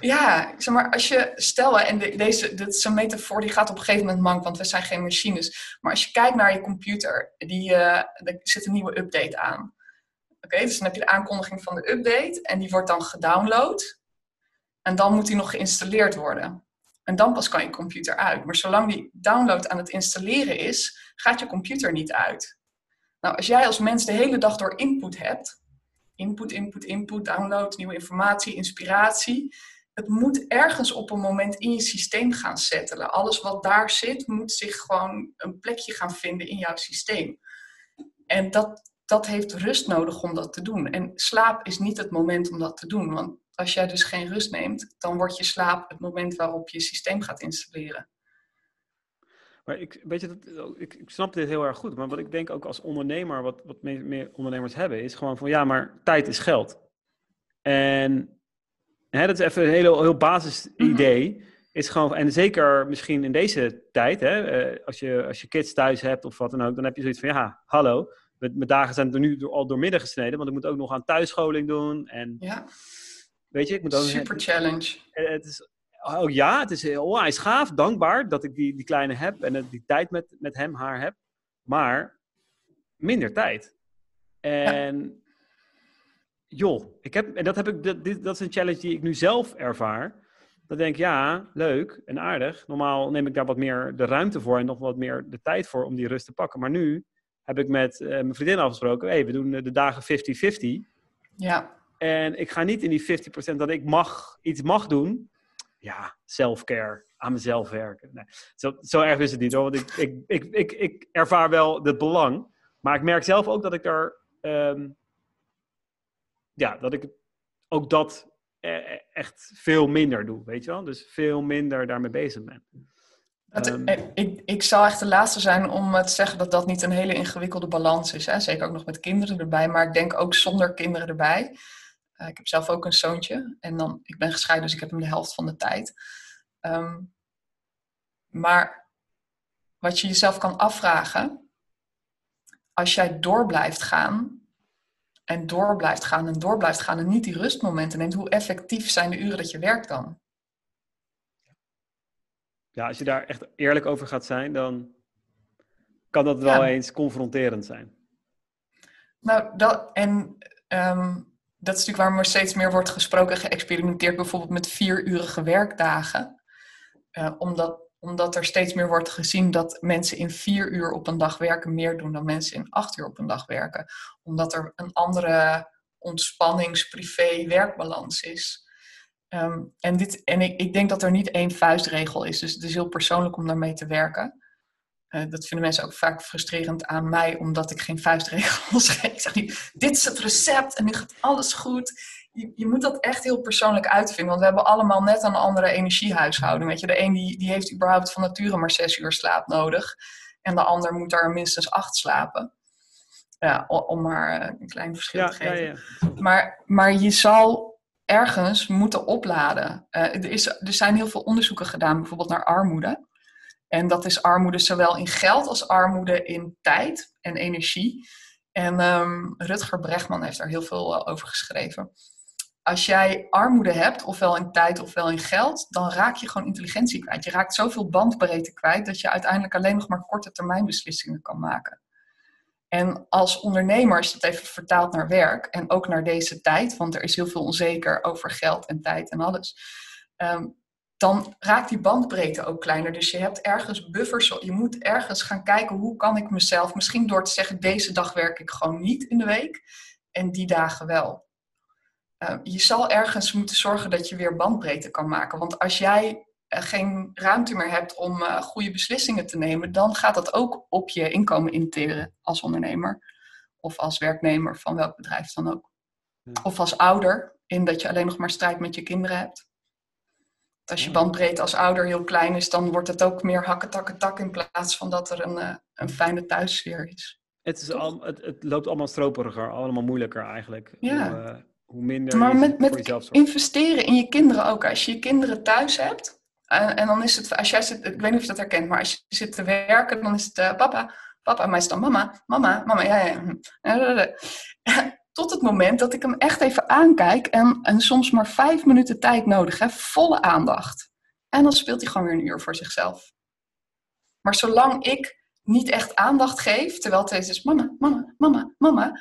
A: Ja, zeg maar, als je, stel, en deze, dit is een metafoor die gaat op een gegeven moment mank, want we zijn geen machines. Maar als je kijkt naar je computer, die, uh, er zit een nieuwe update aan. Oké, dus dan heb je de aankondiging van de update en die wordt dan gedownload. En dan moet die nog geïnstalleerd worden. En dan pas kan je computer uit. Maar zolang die download aan het installeren is, gaat je computer niet uit. Nou, als jij als mens de hele dag door input hebt, input, input, input, download, nieuwe informatie, inspiratie. Het moet ergens op een moment in je systeem gaan settelen. Alles wat daar zit, moet zich gewoon een plekje gaan vinden in jouw systeem. En dat, dat heeft rust nodig om dat te doen. En slaap is niet het moment om dat te doen. Want als jij dus geen rust neemt, dan wordt je slaap het moment waarop je systeem gaat installeren.
B: Maar ik, weet je, dat, ik, ik snap dit heel erg goed. Maar wat ik denk ook als ondernemer, wat, wat meer, meer ondernemers hebben, is gewoon van ja, maar tijd is geld. En hè, dat is even een heel, heel basis mhm. idee. Is gewoon, en zeker misschien in deze tijd, hè, eh, als, je, als je kids thuis hebt of wat dan ook, dan heb je zoiets van, ja, hallo, mijn dagen zijn er nu al door midden gesneden, want ik moet ook nog aan thuisscholing doen. En,
A: ja.
B: Weet je, ik moet ook...
A: Super challenge.
B: Het is, oh ja, het is heel hij is gaaf, dankbaar dat ik die, die kleine heb en die tijd met, met hem, haar heb. Maar minder tijd. En joh, ik heb, en dat, heb ik, dat, dit, dat is een challenge die ik nu zelf ervaar. Dan denk ik, ja, leuk en aardig. Normaal neem ik daar wat meer de ruimte voor en nog wat meer de tijd voor om die rust te pakken. Maar nu heb ik met uh, mijn vriendin afgesproken, hey, we doen de dagen 50-50.
A: Ja.
B: En ik ga niet in die 50% dat ik mag, iets mag doen. Ja, self-care, aan mezelf werken. Nee, zo, zo erg is het niet hoor, want ik, ik, ik, ik, ik ervaar wel het belang. Maar ik merk zelf ook dat ik daar ehm, ja, dat ik ook dat e-, e-, echt veel minder doe, weet je wel? Dus veel minder daarmee bezig ben.
A: Ehm, eh, ik, ik zou echt de laatste zijn om te zeggen dat dat niet een hele ingewikkelde balans is. Hè? Zeker ook nog met kinderen erbij, maar ik denk ook zonder kinderen erbij. Uh, ik heb zelf ook een zoontje en dan, ik ben gescheiden, dus ik heb hem de helft van de tijd. Ehm, maar wat je jezelf kan afvragen, als jij door blijft gaan, en door blijft gaan en door blijft gaan en niet die rustmomenten neemt, hoe effectief zijn de uren dat je werkt dan?
B: Ja, als je daar echt eerlijk over gaat zijn, dan kan dat wel eens confronterend zijn.
A: Nou, dat, en um, dat is natuurlijk waarom er steeds meer wordt gesproken en geëxperimenteerd, bijvoorbeeld met vierurige werkdagen. Uh, omdat omdat er steeds meer wordt gezien dat mensen in vier uur op een dag werken meer doen dan mensen in acht uur op een dag werken. Omdat er een andere ontspannings-privé-werkbalans is. Ehm, en dit, en ik, ik denk dat er niet één vuistregel is, dus het is heel persoonlijk om daarmee te werken. Uh, dat vinden mensen ook vaak frustrerend aan mij, omdat ik geen vuistregels geef. Ik zeg niet, dit is het recept en nu gaat alles goed je, je, moet dat echt heel persoonlijk uitvinden. Want we hebben allemaal net een andere energiehuishouding. Weet je, de een die, die heeft überhaupt van nature maar zes uur slaap nodig. En de ander moet daar minstens acht slapen. Ja, om maar eh, een klein verschil te geven. Ja, ja. Maar, maar je zal ergens moeten opladen. Uh, er, is, er zijn heel veel onderzoeken gedaan, bijvoorbeeld naar armoede. En dat is armoede zowel in geld als armoede in tijd en energie. En um, Rutger Bregman heeft daar heel veel eh, over geschreven als jij armoede hebt, ofwel in tijd ofwel in geld, dan raak je gewoon intelligentie kwijt. Je raakt zoveel bandbreedte kwijt dat je uiteindelijk alleen nog maar korte termijn beslissingen kan maken. En als ondernemer, als je het even vertaalt naar werk en ook naar deze tijd, want er is heel veel onzeker over geld en tijd en alles, um, dan raakt die bandbreedte ook kleiner. Dus je hebt ergens buffers, je moet ergens gaan kijken hoe kan ik mezelf, misschien door te zeggen deze dag werk ik gewoon niet in de week en die dagen wel. Ehm, je zal ergens moeten zorgen dat je weer bandbreedte kan maken. Want als jij uh, geen ruimte meer hebt om uh, goede beslissingen te nemen, dan gaat dat ook op je inkomen interen als ondernemer. Of als werknemer van welk bedrijf dan ook. Of als ouder, in dat je alleen nog maar strijd met je kinderen hebt. Als je bandbreedte als ouder heel klein is, dan wordt het ook meer hakken, takken, tak in plaats van dat er een, uh, een fijne thuissfeer is.
B: Het, is al, het, het, loopt allemaal stroperiger, allemaal moeilijker eigenlijk.
A: Ja
B: hoe minder
A: maar met, met investeren in je kinderen ook. Als je je kinderen thuis hebt, uh, en dan is het, als jij zit, ik weet niet of je dat herkent, maar als je zit te werken, dan is het uh, papa, papa, maar is dan mama, mama, mama, ja, ja. Tot het moment dat ik hem echt even aankijk en, en soms maar vijf minuten tijd nodig heb, volle aandacht. En dan speelt hij gewoon weer een uur voor zichzelf. Maar zolang ik niet echt aandacht geef, terwijl het is mama, mama, mama, mama,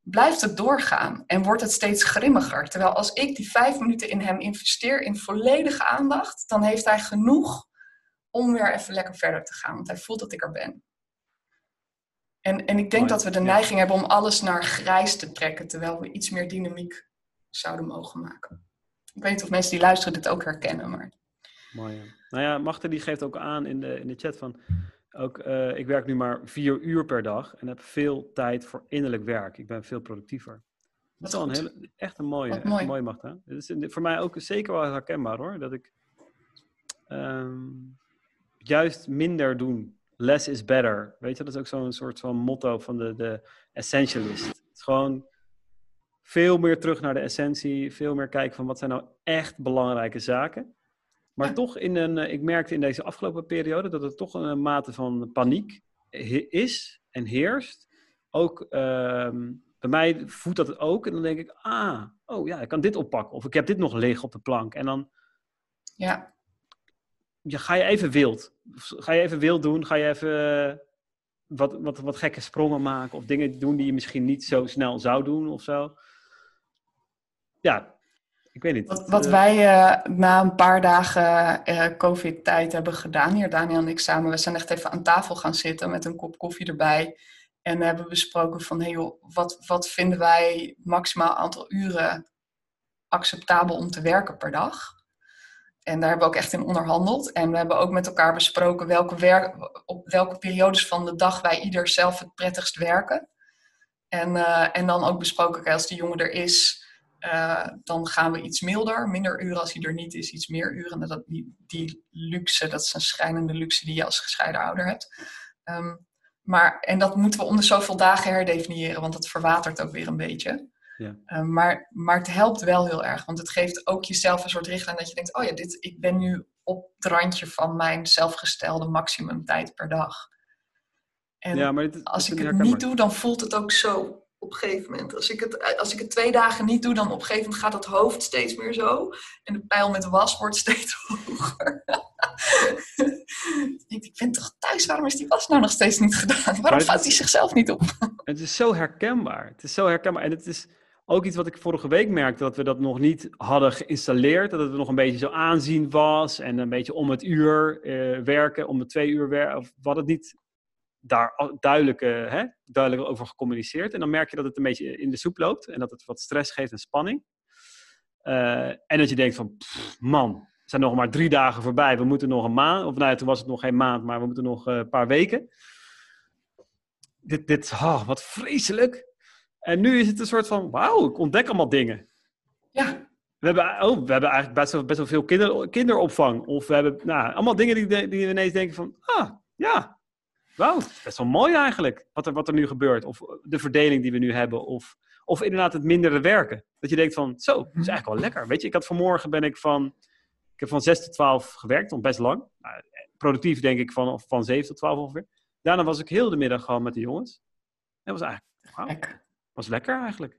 A: blijft het doorgaan en wordt het steeds grimmiger. Terwijl als ik die vijf minuten in hem investeer in volledige aandacht, dan heeft hij genoeg om weer even lekker verder te gaan. Want hij voelt dat ik er ben. En, en ik denk dat we de neiging hebben om alles naar grijs te trekken, terwijl we iets meer dynamiek zouden mogen maken. Ik weet niet of mensen die luisteren dit ook herkennen, maar...
B: Mooi. Nou ja, Machte die geeft ook aan in de, in de chat van ook, uh, ik werk nu maar vier uur per dag en heb veel tijd voor innerlijk werk. Ik ben veel productiever. Dat is wel een hele, echt een mooie, echt een mooie macht. Hè? Het is voor mij ook zeker wel herkenbaar hoor. Dat ik um, juist minder doen. Less is better. Weet je, dat is ook zo'n soort van motto van de, de essentialist. Het is gewoon veel meer terug naar de essentie, veel meer kijken van wat zijn nou echt belangrijke zaken. Maar toch, in een, ik merkte in deze afgelopen periode dat er toch een mate van paniek is en heerst. Ook ehm, bij mij voedt dat ook. En dan denk ik, ah, oh ja, ik kan dit oppakken. Of ik heb dit nog liggen op de plank. En dan
A: ja.
B: Ja, ga je even wild. Ga je even wild doen. Ga je even eh, wat, wat, wat gekke sprongen maken. Of dingen doen die je misschien niet zo snel zou doen of zo. Ja, ik weet niet.
A: Wat, wat eh, wij uh, na een paar dagen COVID-tijd hebben gedaan, hier Daniel en ik samen, we zijn echt even aan tafel gaan zitten met een kop koffie erbij. En hebben besproken van, hey joh, wat, wat vinden wij maximaal aantal uren acceptabel om te werken per dag? En daar hebben we ook echt in onderhandeld. En we hebben ook met elkaar besproken welke, werk, op welke periodes van de dag wij ieder zelf het prettigst werken. En, uh, en dan ook besproken, als de jongen er is, uh, dan gaan we iets milder. Minder uren als hij er niet is, iets meer uren. En dat, die, luxe, dat is een schijnende luxe die je als gescheiden ouder hebt. Um, maar, en dat moeten we onder zoveel dagen herdefiniëren, want dat verwatert ook weer een beetje. Ja. Uh, maar, maar het helpt wel heel erg, want het geeft ook jezelf een soort richtlijn dat je denkt, oh ja, dit, ik ben nu op het randje van mijn zelfgestelde maximum tijd per dag. En ja, maar dit, als ik het niet doe, dan voelt het ook zo op een gegeven moment. Als ik, het, als ik het twee dagen niet doe, dan op een gegeven moment gaat het hoofd steeds meer zo. En de pijl met de was wordt steeds hoger. ik, ik ben toch thuis, waarom is die was nou nog steeds niet gedaan? Waarom vouwt hij zichzelf niet op?
B: het is zo herkenbaar. Het is zo herkenbaar. En het is ook iets wat ik vorige week merkte, dat we dat nog niet hadden geïnstalleerd. Dat het nog een beetje zo aanzien was en een beetje om het uur uh, werken, om het twee uur werken. Of wat het niet daar duidelijk, uh, hè, duidelijk over gecommuniceerd. En dan merk je dat het een beetje in de soep loopt en dat het wat stress geeft en spanning. Uh, en dat je denkt van, man, er zijn nog maar drie dagen voorbij. We moeten nog een maand, of nou ja, toen was het nog geen maand, maar we moeten nog een paar weken. Dit, dit oh, wat vreselijk. En nu is het een soort van, wauw, ik ontdek allemaal dingen.
A: Ja.
B: We hebben, oh, we hebben eigenlijk best wel, best wel veel kinder, kinderopvang. Of we hebben nou, allemaal dingen die, die we ineens denken van, ah, ja, wauw, best wel mooi eigenlijk. Wat er, wat er nu gebeurt. Of de verdeling die we nu hebben. Of, of inderdaad het mindere werken. Dat je denkt van, zo, dat is mhm. eigenlijk wel lekker. Weet je, ik had vanmorgen ben ik van, ik heb van 6 tot 12 gewerkt, nog best lang. Nou, productief denk ik van, van 7 tot 12 ongeveer. Daarna was ik heel de middag gewoon met de jongens. Dat was eigenlijk, wow, was lekker eigenlijk.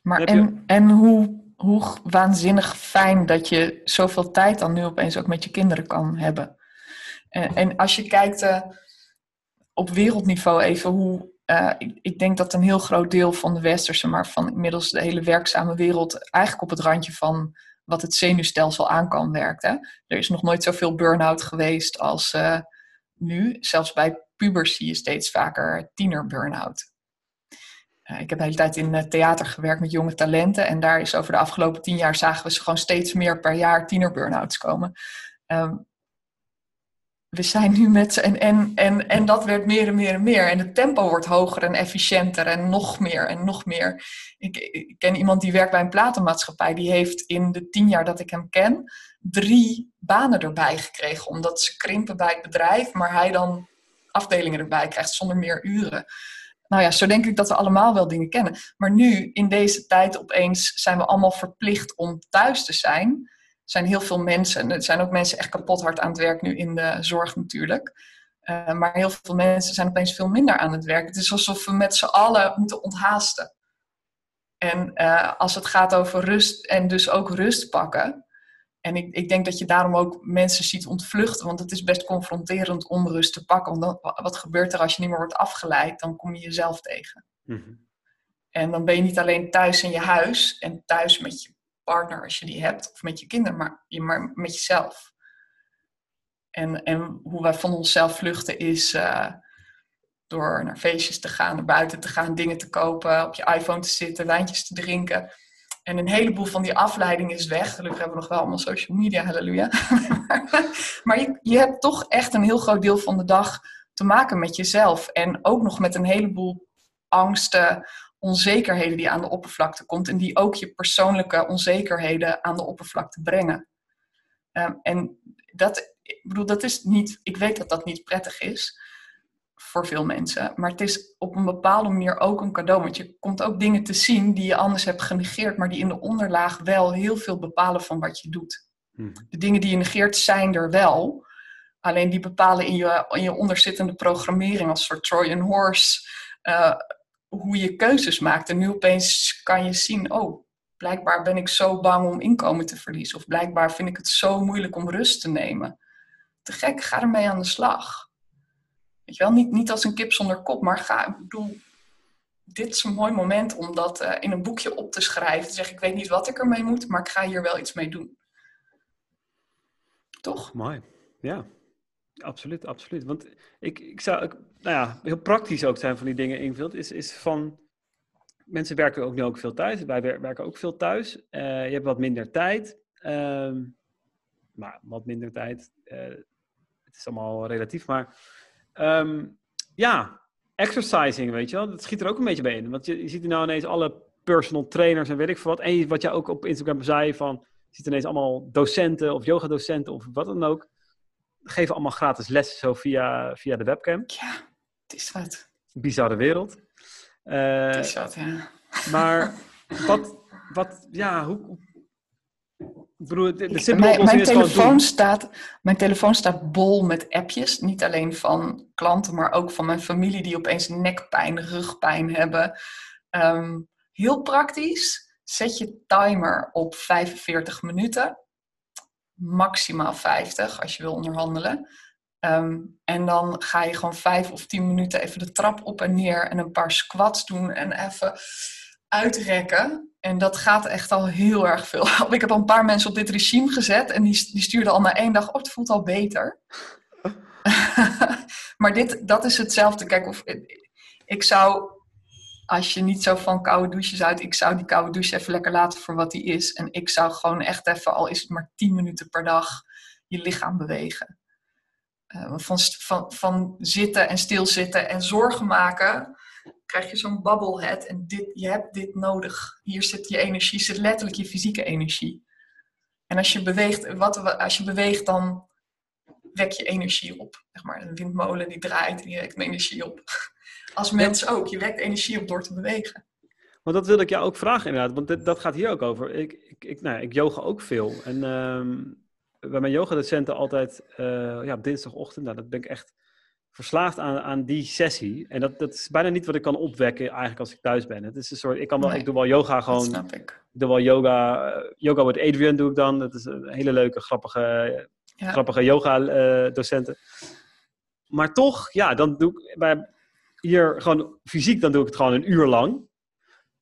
A: Maar en, en hoe, hoe waanzinnig fijn dat je zoveel tijd dan nu opeens ook met je kinderen kan hebben. En, en als je kijkt uh, op wereldniveau even hoe. Uh, ik, ik, denk dat een heel groot deel van de westerse, maar van inmiddels de hele werkzame wereld, eigenlijk op het randje van wat het zenuwstelsel aan kan werkt. Hè? Er is nog nooit zoveel burn-out geweest als uh, nu. Zelfs bij pubers zie je steeds vaker tiener burn-out. Uh, ik heb de hele tijd in het theater gewerkt met jonge talenten. En daar is over de afgelopen tien jaar zagen we ze gewoon steeds meer per jaar tiener burn-outs komen. Um, we zijn nu met. En, en, en, en dat werd meer en meer en meer. En het tempo wordt hoger en efficiënter en nog meer en nog meer. Ik, ik ken iemand die werkt bij een platenmaatschappij. Die heeft in de tien jaar dat ik hem ken... drie banen erbij gekregen. Omdat ze krimpen bij het bedrijf. Maar hij dan afdelingen erbij krijgt zonder meer uren. Nou ja, zo denk ik dat we allemaal wel dingen kennen. Maar nu, in deze tijd opeens, zijn we allemaal verplicht om thuis te zijn. Er zijn heel veel mensen, en er zijn ook mensen echt kapot hard aan het werk nu in de zorg natuurlijk. Uh, maar heel veel mensen zijn opeens veel minder aan het werk. Het is alsof we met z'n allen moeten onthaasten. En uh, als het gaat over rust en dus ook rust pakken. En ik, ik, denk dat je daarom ook mensen ziet ontvluchten. Want het is best confronterend om rust te pakken. Want dan, wat gebeurt er als je niet meer wordt afgeleid? Dan kom je jezelf tegen. Mm -hmm. En dan ben je niet alleen thuis in je huis en thuis met je partner als je die hebt, of met je kinderen, maar, maar met jezelf. En, en hoe wij van onszelf vluchten is uh, door naar feestjes te gaan, naar buiten te gaan, dingen te kopen, op je iPhone te zitten, wijntjes te drinken. En een heleboel van die afleiding is weg. Gelukkig hebben we nog wel allemaal social media, halleluja. maar je, je hebt toch echt een heel groot deel van de dag te maken met jezelf. En ook nog met een heleboel angsten, onzekerheden die aan de oppervlakte komt en die ook je persoonlijke onzekerheden aan de oppervlakte brengen. Um, en dat, ik bedoel, dat is niet, ik weet dat dat niet prettig is, voor veel mensen. Maar het is op een bepaalde manier ook een cadeau. Want je komt ook dingen te zien die je anders hebt genegeerd, maar die in de onderlaag wel heel veel bepalen van wat je doet. Hmm. De dingen die je negeert zijn er wel. Alleen die bepalen in je, in je onderzittende programmering als soort Trojan horse uh, hoe je keuzes maakt. En nu opeens kan je zien, oh, blijkbaar ben ik zo bang om inkomen te verliezen. Of blijkbaar vind ik het zo moeilijk om rust te nemen. Te gek, ga ermee aan de slag. Weet je wel, niet, niet als een kip zonder kop, maar ga, ik bedoel, dit is een mooi moment om dat uh, in een boekje op te schrijven. Te zeggen, ik weet niet wat ik ermee moet, maar ik ga hier wel iets mee doen. Toch?
B: Mooi, ja. Absoluut, absoluut. Want ik, ik zou, nou ja, heel praktisch ook zijn van die dingen invult, is, is van, mensen werken ook nu ook veel thuis, wij werken ook veel thuis. Uh, je hebt wat minder tijd, uh, maar wat minder tijd, uh, het is allemaal relatief, maar um, ja, exercising, weet je wel, dat schiet er ook een beetje bij in. Want je, je ziet nou ineens alle personal trainers en weet ik veel wat. En wat jij ook op Instagram zei van, je ziet ineens allemaal docenten of yogadocenten of wat dan ook geven allemaal gratis lessen zo via, via de webcam.
A: Ja, het is wat.
B: Bizarre wereld.
A: Uh, het is wat, ja.
B: Maar wat, wat ja, hoe... Broer, de,
A: de mijn, mijn telefoon staat, mijn telefoon staat bol met appjes. Niet alleen van klanten, maar ook van mijn familie die opeens nekpijn, rugpijn hebben. Ehm, heel praktisch. Zet je timer op 45 minuten maximaal 50 als je wil onderhandelen. Ehm, en dan ga je gewoon vijf of tien minuten even de trap op en neer en een paar squats doen en even uitrekken. En dat gaat echt al heel erg veel. Ik heb een paar mensen op dit regime gezet en die, die stuurden al na één dag, oh het voelt al beter. maar dit, dat is hetzelfde. Kijk, of, ik zou als je niet zo van koude douches uit, ik zou die koude douche even lekker laten voor wat die is. En ik zou gewoon echt even, al is het maar 10 minuten per dag, je lichaam bewegen. Uh, van, van, van zitten en stilzitten en zorgen maken, krijg je zo'n bubblehead. En dit, je hebt dit nodig. Hier zit je energie, zit letterlijk je fysieke energie. En als je beweegt, wat, als je beweegt dan wek je energie op. Zeg maar. Een windmolen die draait en die wekt energie op als mens ook. Je wekt energie op door te bewegen.
B: Want dat wil ik jou ook vragen inderdaad, want dat gaat hier ook over. Ik, ik, ik, nou, ik yoga ook veel. En uh, bij mijn yogadocenten altijd uh, ja, op dinsdagochtend, nou, dat ben ik echt verslaafd aan, aan die sessie. En dat, dat is bijna niet wat ik kan opwekken eigenlijk als ik thuis ben. Het is een soort, ik, kan wel, ik doe wel yoga gewoon. Dat
A: snap ik. ik
B: doe wel yoga. Uh, yoga met Adrian doe ik dan. Dat is een hele leuke, grappige, grappige yoga uh, docenten. Maar toch, ja, dan doe ik bij, hier gewoon fysiek, dan doe ik het gewoon een uur lang.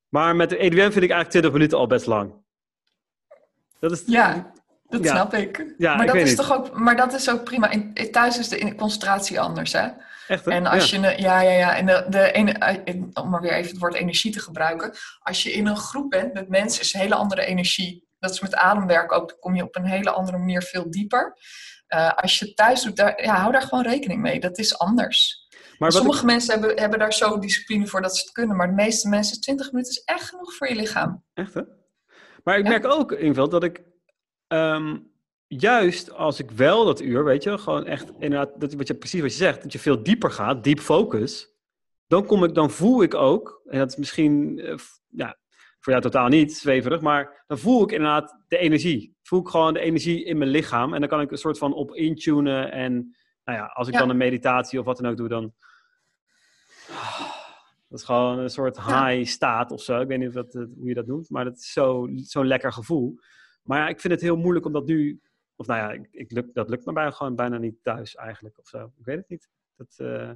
B: Maar met de EDM vind ik eigenlijk 20 minuten al best lang.
A: Dat is, ja, dat snap ik. Ja, maar, dat is toch ook, maar dat is ook prima. In, thuis is de concentratie anders, hè?
B: Echt,
A: En als ja. je, ja, ja, ja. En de, de ene, eh, om maar weer even het woord energie te gebruiken. Als je in een groep bent met mensen, is een hele andere energie. Dat is met ademwerk ook. Dan kom je op een hele andere manier veel dieper. Uh, als je thuis doet, daar, ja, hou daar gewoon rekening mee. Dat is anders. Maar Sommige mensen hebben, hebben daar zo discipline voor dat ze het kunnen, maar de meeste mensen, 20 minuten is echt genoeg voor je lichaam.
B: Echt hè? Maar ik merk ook, Ingveld, dat ik ehm, juist als ik wel dat uur, weet je, gewoon echt inderdaad, dat, wat je, precies wat je zegt, dat je veel dieper gaat, diep focus, dan kom ik, dan voel ik ook, en dat is misschien, uh, ja, voor jou totaal niet zweverig, maar dan voel ik inderdaad de energie. Voel ik gewoon de energie in mijn lichaam en dan kan ik een soort van op intunen en nou ja, als ik dan een meditatie of wat dan ook doe, dan dat is gewoon een soort high staat of zo. Ik weet niet of hoe je dat noemt, maar dat is zo'n zo lekker gevoel. Maar ja, ik vind het heel moeilijk om dat nu. Of nou ja, ik, ik dat lukt me bij, gewoon bijna niet thuis eigenlijk of zo. Ik weet het niet. Dat, uh,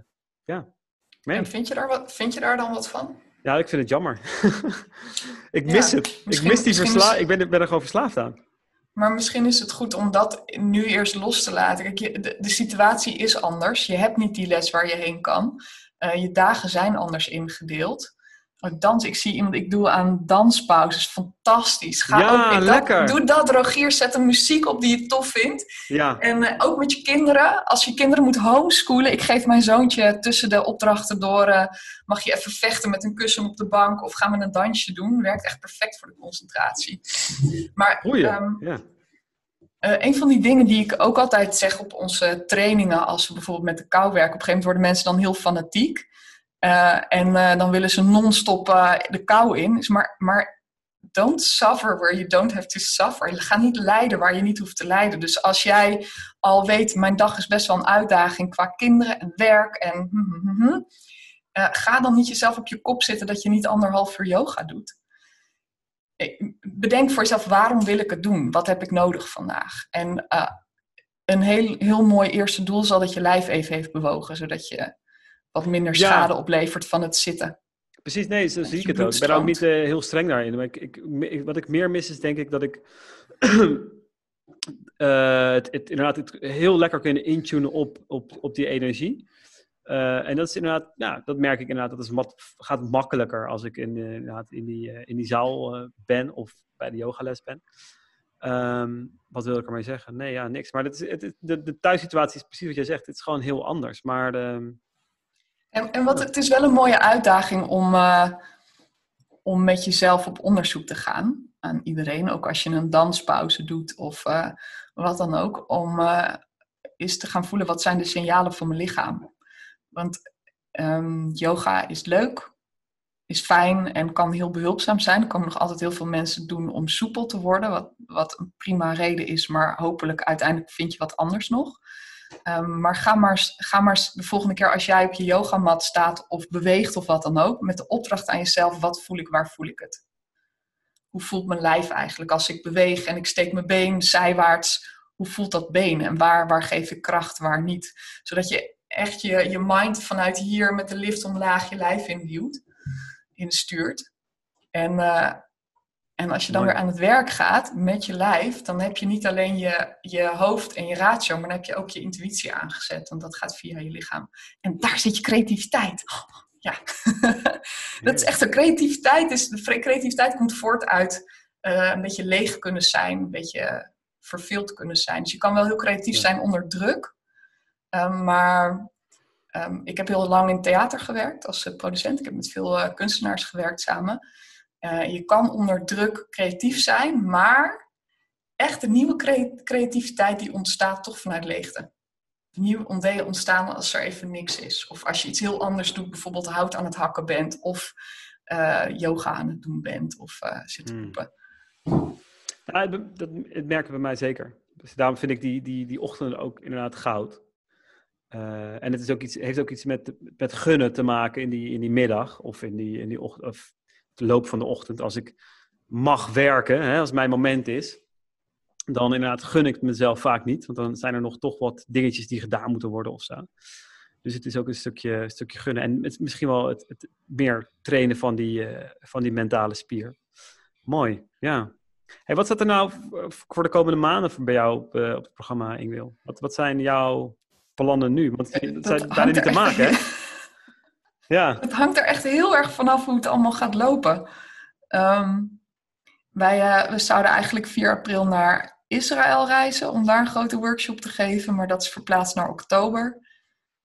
B: ja.
A: En vind je, daar wat, vind je daar dan wat van?
B: Ja, ik vind het jammer. ik mis het. Ik mis die versla ik ben, ben er gewoon verslaafd aan.
A: Maar misschien is het goed om dat nu eerst los te laten. Kijk, de, de situatie is anders. Je hebt niet die les waar je heen kan. Uh, je dagen zijn anders ingedeeld. Dans, ik zie iemand, ik doe aan danspauzes, fantastisch.
B: Ga ja, ook, lekker.
A: Dat, doe dat, Rogier, zet een muziek op die je tof vindt.
B: Ja.
A: En uh, ook met je kinderen, als je kinderen moet homeschoolen. Ik geef mijn zoontje tussen de opdrachten door, uh, mag je even vechten met een kussen op de bank of gaan we een dansje doen. Werkt echt perfect voor de concentratie. Maar
B: um, ja
A: een van die dingen die ik ook altijd zeg op onze trainingen, als we bijvoorbeeld met de kou werken, op een gegeven moment worden mensen dan heel fanatiek. En dan willen ze non-stop de kou in. Maar, maar don't suffer where you don't have to suffer. Gaat niet lijden waar je niet hoeft te lijden. Dus als jij al weet, mijn dag is best wel een uitdaging qua kinderen en werk en hm, hm, hm, ga dan niet jezelf op je kop zitten dat je niet anderhalf uur yoga doet. Eh, bedenk voor jezelf, waarom wil ik het doen? Wat heb ik nodig vandaag? En een heel, heel mooi eerste doel zal dat je lijf even heeft bewogen, zodat je wat minder schade oplevert van het zitten.
B: Precies, nee, zo zie ik het ook. Ik ben ook niet uh, heel streng daarin. Maar ik, ik, wat ik meer mis is denk ik dat ik uh, het, het, inderdaad het heel lekker kunnen intunen op, op, op die energie. Uh, en dat is inderdaad, ja, dat merk ik inderdaad, dat is gaat makkelijker als ik in, inderdaad in, die, in die zaal ben of bij de yogales ben. Um, wat wil ik ermee zeggen? Nee, ja, niks. Maar het is, het, de, de thuissituatie is precies wat jij zegt. Het is gewoon heel anders. Maar de,
A: en, en wat, het is wel een mooie uitdaging om, uh, om met jezelf op onderzoek te gaan. Aan iedereen, ook als je een danspauze doet of uh, wat dan ook. Om uh, eens te gaan voelen wat zijn de signalen van mijn lichaam. Want um, yoga is leuk, is fijn en kan heel behulpzaam zijn. Er komen nog altijd heel veel mensen doen om soepel te worden. Wat, wat een prima reden is, maar hopelijk uiteindelijk vind je wat anders nog. Um, maar ga maar, ga maar de volgende keer als jij op je yogamat staat of beweegt of wat dan ook, met de opdracht aan jezelf, wat voel ik, waar voel ik het? Hoe voelt mijn lijf eigenlijk als ik beweeg en ik steek mijn been zijwaarts? Hoe voelt dat been en waar, waar geef ik kracht, waar niet? Zodat je echt je, je mind vanuit hier met de lift omlaag je lijf induwt, instuurt. En uh, en als je dan weer aan het werk gaat met je lijf, dan heb je niet alleen je, je hoofd en je ratio, maar dan heb je ook je intuïtie aangezet. Want dat gaat via je lichaam. En daar zit je creativiteit. ja, dat is echt een creativiteit. Is, de creativiteit komt voort uit uh, een beetje leeg kunnen zijn, een beetje verveeld kunnen zijn. Dus je kan wel heel creatief zijn onder druk. Um, maar um, ik heb heel lang in theater gewerkt als uh, producent. Ik heb met veel uh, kunstenaars gewerkt samen. Uh, je kan onder druk creatief zijn, maar echt een nieuwe creativiteit die ontstaat toch vanuit leegte. Nieuwe ideeën ontstaan als er even niks is. Of als je iets heel anders doet, bijvoorbeeld hout aan het hakken bent, of uh, yoga aan het doen bent, of uh, zit te hmm.
B: Ja, dat, dat, merken bij mij zeker. Dus daarom vind ik die, die, die ochtenden ook inderdaad goud. Uh, en het is ook iets, heeft ook iets met, met gunnen te maken in die, in die middag of in die, in die ochtend, of de loop van de ochtend, als ik mag werken, hè, als mijn moment is, dan inderdaad gun ik het mezelf vaak niet. Want dan zijn er nog toch wat dingetjes die gedaan moeten worden of zo. Dus het is ook een stukje, stukje gunnen. En het, misschien wel het, het meer trainen van die, uh, van die mentale spier. Mooi, ja. Hey, wat staat er nou voor de komende maanden bij jou op, uh, op het programma, Ingwil? Wat, wat zijn jouw plannen nu? Want het zijn bijna niet te maken, hè?
A: Ja. Het hangt er echt heel erg vanaf hoe het allemaal gaat lopen. Um, wij uh, we zouden eigenlijk 4 april naar Israël reizen om daar een grote workshop te geven, maar dat is verplaatst naar oktober.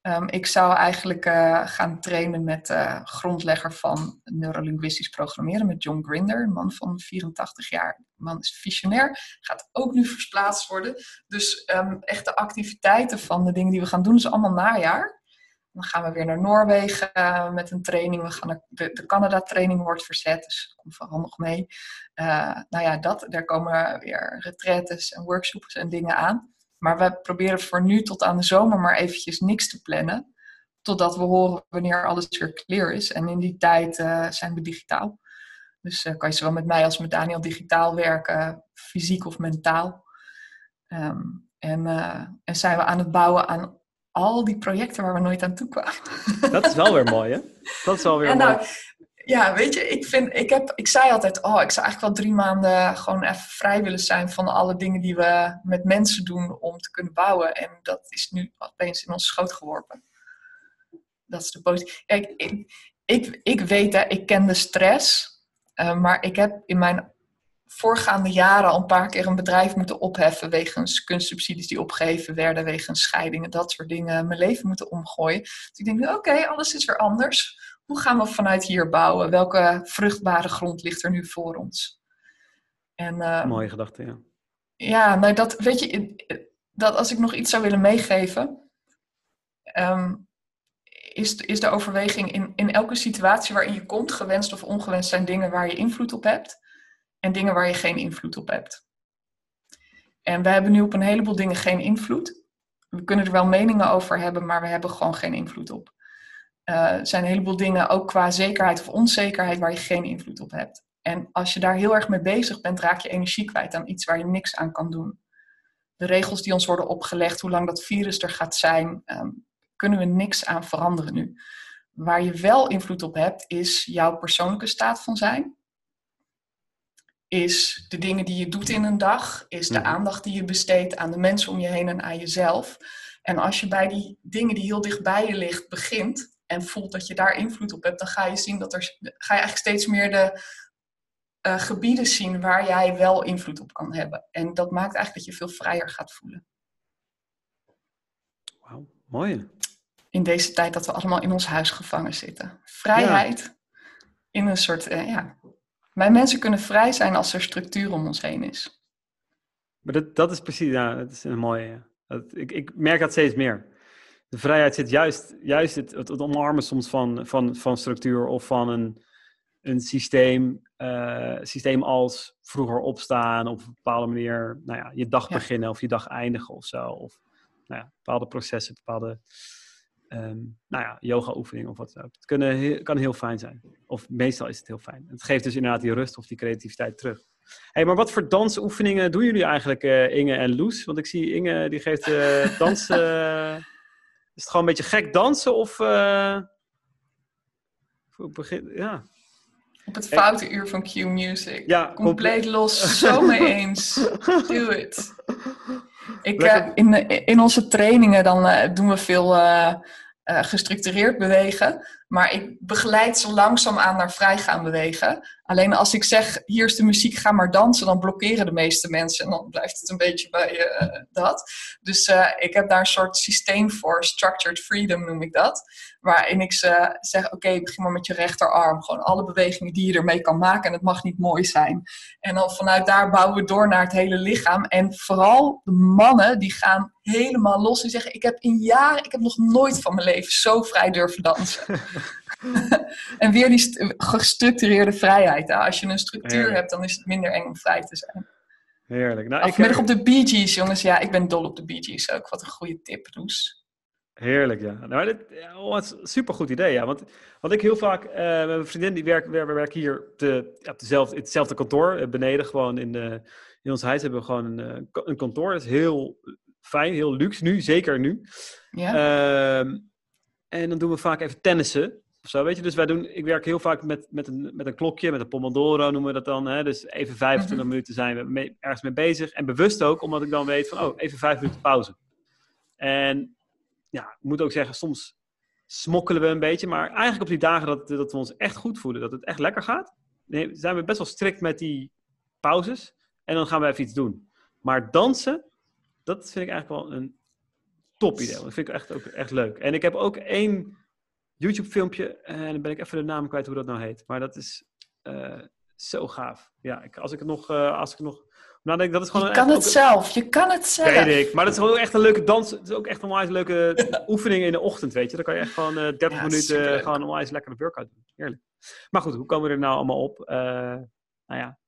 A: Um, ik zou eigenlijk uh, gaan trainen met uh, grondlegger van neurolinguistisch programmeren, met John Grinder, een man van 84 jaar. De man is visionair, gaat ook nu verplaatst worden. Dus um, echt de activiteiten van de dingen die we gaan doen, is allemaal najaar. Dan gaan we weer naar Noorwegen uh, met een training. We gaan de, de Canada-training wordt verzet, dus komt vooral nog mee. Uh, nou ja, dat, daar komen weer retretes en workshops en dingen aan. Maar we proberen voor nu tot aan de zomer maar eventjes niks te plannen. Totdat we horen wanneer alles weer clear is. En in die tijd uh, zijn we digitaal. Dus kan je zowel met mij als met Daniel digitaal werken, fysiek of mentaal. Um, en, en zijn we aan het bouwen aan al die projecten waar we nooit aan toe kwamen.
B: Dat is wel weer mooi, hè? Dat is wel weer mooi. Nou,
A: ja, weet je, ik, vind, ik, heb, ik zei altijd, oh, ik zou eigenlijk wel drie maanden gewoon even vrij willen zijn van alle dingen die we met mensen doen om te kunnen bouwen. En dat is nu opeens in ons schoot geworpen. Dat is de positieve. Kijk, ik, ik, ik weet, hè, ik ken de stress, uh, maar ik heb in mijn voorgaande jaren al een paar keer een bedrijf moeten opheffen wegens kunstsubsidies die opgegeven werden, wegens scheidingen, dat soort dingen, mijn leven moeten omgooien. Dus ik denk, oké, alles is weer anders. Hoe gaan we vanuit hier bouwen? Welke vruchtbare grond ligt er nu voor ons?
B: En, uh, Mooie gedachte, ja.
A: Ja, nou dat weet je, dat als ik nog iets zou willen meegeven, ehm, is, is de overweging in, in elke situatie waarin je komt, gewenst of ongewenst zijn dingen waar je invloed op hebt en dingen waar je geen invloed op hebt. En we hebben nu op een heleboel dingen geen invloed. We kunnen er wel meningen over hebben, maar we hebben gewoon geen invloed op. Uh, er zijn een heleboel dingen, ook qua zekerheid of onzekerheid, waar je geen invloed op hebt. En als je daar heel erg mee bezig bent, raak je energie kwijt aan iets waar je niks aan kan doen. De regels die ons worden opgelegd, hoe lang dat virus er gaat zijn, um, kunnen we niks aan veranderen nu. Waar je wel invloed op hebt, is jouw persoonlijke staat van zijn. Is de dingen die je doet in een dag, is de mhm. aandacht die je besteedt aan de mensen om je heen en aan jezelf. En als je bij die dingen die heel dicht bij je ligt begint en voelt dat je daar invloed op hebt, dan ga je zien dat er ga je eigenlijk steeds meer de uh, gebieden zien waar jij wel invloed op kan hebben. En dat maakt eigenlijk dat je veel vrijer gaat voelen.
B: Wauw, mooi.
A: In deze tijd dat we allemaal in ons huis gevangen zitten. Vrijheid in een soort, uh, ja. Mijn mensen kunnen vrij zijn als er structuur om ons heen is.
B: Maar dat, dat is precies, ja, dat is een mooie. Dat, ik, ik merk dat steeds meer. De vrijheid zit juist, juist het, het, het omarmen soms van, van, van structuur of van een, een systeem, uh, systeem als vroeger opstaan, op een bepaalde manier nou ja, je dag beginnen of je dag eindigen of zo. Of nou ja, bepaalde processen, bepaalde um, nou ja, yoga-oefeningen of wat dan ook. Het kunnen, kan heel fijn zijn. Of meestal is het heel fijn. Het geeft dus inderdaad die rust of die creativiteit terug. Hey, maar wat voor dansoefeningen doen jullie eigenlijk, uh, Inge en Loes? Want ik zie Inge, die geeft uh, dans... is het gewoon een beetje gek dansen of... begin, ja,
A: op het foute uur van Q Music. Ja, compleet los. Zo mee eens. Do it. Ik, uh, in, in onze trainingen dan uh, doen we veel uh, gestructureerd bewegen. Maar ik begeleid ze langzaam aan naar vrij gaan bewegen. Alleen als ik zeg, hier is de muziek, ga maar dansen, dan blokkeren de meeste mensen. En dan blijft het een beetje bij dat. Dus ik heb daar een soort systeem voor, structured freedom noem ik dat. Waarin ik ze zeg, oké, okay, begin maar met je rechterarm. Gewoon alle bewegingen die je ermee kan maken. En het mag niet mooi zijn. En dan vanuit daar bouwen we door naar het hele lichaam. En vooral de mannen, die gaan helemaal los. Die zeggen, ik heb in jaren, ik heb nog nooit van mijn leven zo vrij durven dansen. en weer die gestructureerde vrijheid. Als je een structuur hebt, dan is het minder eng om vrij te zijn.
B: Heerlijk. Nou,
A: Vanmiddag op de Bee Gees, jongens. Ja, ik ben dol op de Bee Gees ook. Wat een goede tip, Loes.
B: Heerlijk, ja. Nou, dit, oh, het is een supergoed idee, ja. Want wat ik heel vaak... Uh, mijn vriendin, die werkt, we werken hier te, op dezelfde, hetzelfde kantoor. Eh, beneden gewoon in, de, in ons huis hebben we gewoon een, eh, een kantoor. Dat is heel fijn, heel luxe nu. Zeker nu. Ja. Uh, en dan doen we vaak even tennissen. Of zo, weet je? Dus wij doen, ik werk heel vaak met, met, een, met een klokje, met een pomodoro noemen we dat dan. Hè? Dus even 25 mhm. minuten zijn we mee, ergens mee bezig. En bewust ook, omdat ik dan weet van, oh, even vijf minuten pauze. En ja, ik moet ook zeggen, soms smokkelen we een beetje. Maar eigenlijk op die dagen dat, dat we ons echt goed voelen, dat het echt lekker gaat, zijn we best wel strikt met die pauzes. En dan gaan we even iets doen. Maar dansen, dat vind ik eigenlijk wel een top idee. Dat vind ik echt, ook echt leuk. En ik heb ook één YouTube-filmpje, en dan ben ik even de naam kwijt hoe dat nou heet. Maar dat is uh, zo gaaf. Ja, ik, als ik het nog, uh, als ik nog nou, dat is gewoon
A: je kan het zelf, je kan het zelf.
B: Weet ik, maar dat is gewoon echt een leuke dans. Het is ook echt een onwijs leuke oefening in de ochtend, weet je. Dan kan je echt gewoon uh, 30 minuten gewoon een onwijs lekkere workout doen. Heerlijk. Maar goed, hoe komen we er nou allemaal op? Uh, nou ja,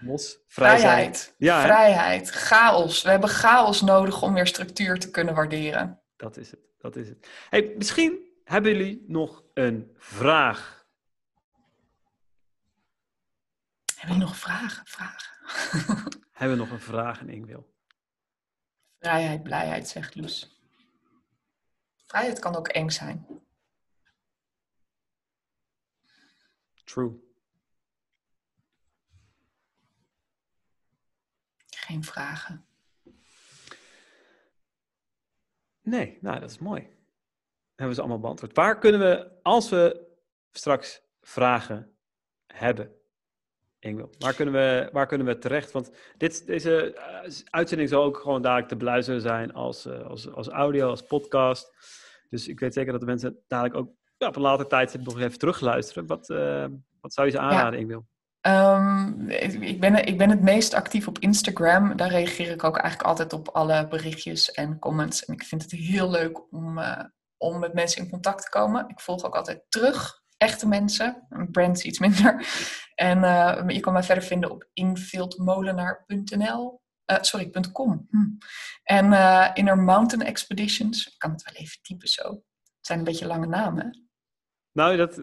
A: Los, vrijheid. Ja, vrijheid, chaos. We hebben chaos nodig om weer structuur te kunnen waarderen.
B: Dat is het, dat is het. Hey, misschien hebben jullie nog een vraag.
A: Hebben jullie nog vragen? Vragen.
B: hebben we nog een vraag en ik wil?
A: Vrijheid, blijheid, zegt Loes. Vrijheid kan ook eng zijn.
B: True.
A: geen vragen.
B: Nee, nou dat is mooi. Hebben ze allemaal beantwoord. Waar kunnen we, als we straks vragen hebben, Waar kunnen we, waar kunnen we terecht? Want dit, deze eh, uitzending zal ook gewoon dadelijk te beluisteren zijn als, uh, als, als audio, als podcast. Dus ik weet zeker dat de mensen dadelijk ook ja, op een later tijd nog even terugluisteren. Wat, uh, wat zou je ze aanraden, ja. Ingwil?
A: Um, ik, ben, ik ben het meest actief op Instagram. Daar reageer ik ook eigenlijk altijd op alle berichtjes en comments. En ik vind het heel leuk om, om met mensen in contact te komen. Ik volg ook altijd terug echte mensen. Brands iets minder. En uh, je kan mij verder vinden op invildmolenaar.nl. Uh, sorry, .com. Hm. En uh, Inner Mountain Expeditions. Ik kan het wel even typen zo. Het zijn een beetje lange namen.
B: Nou, dat...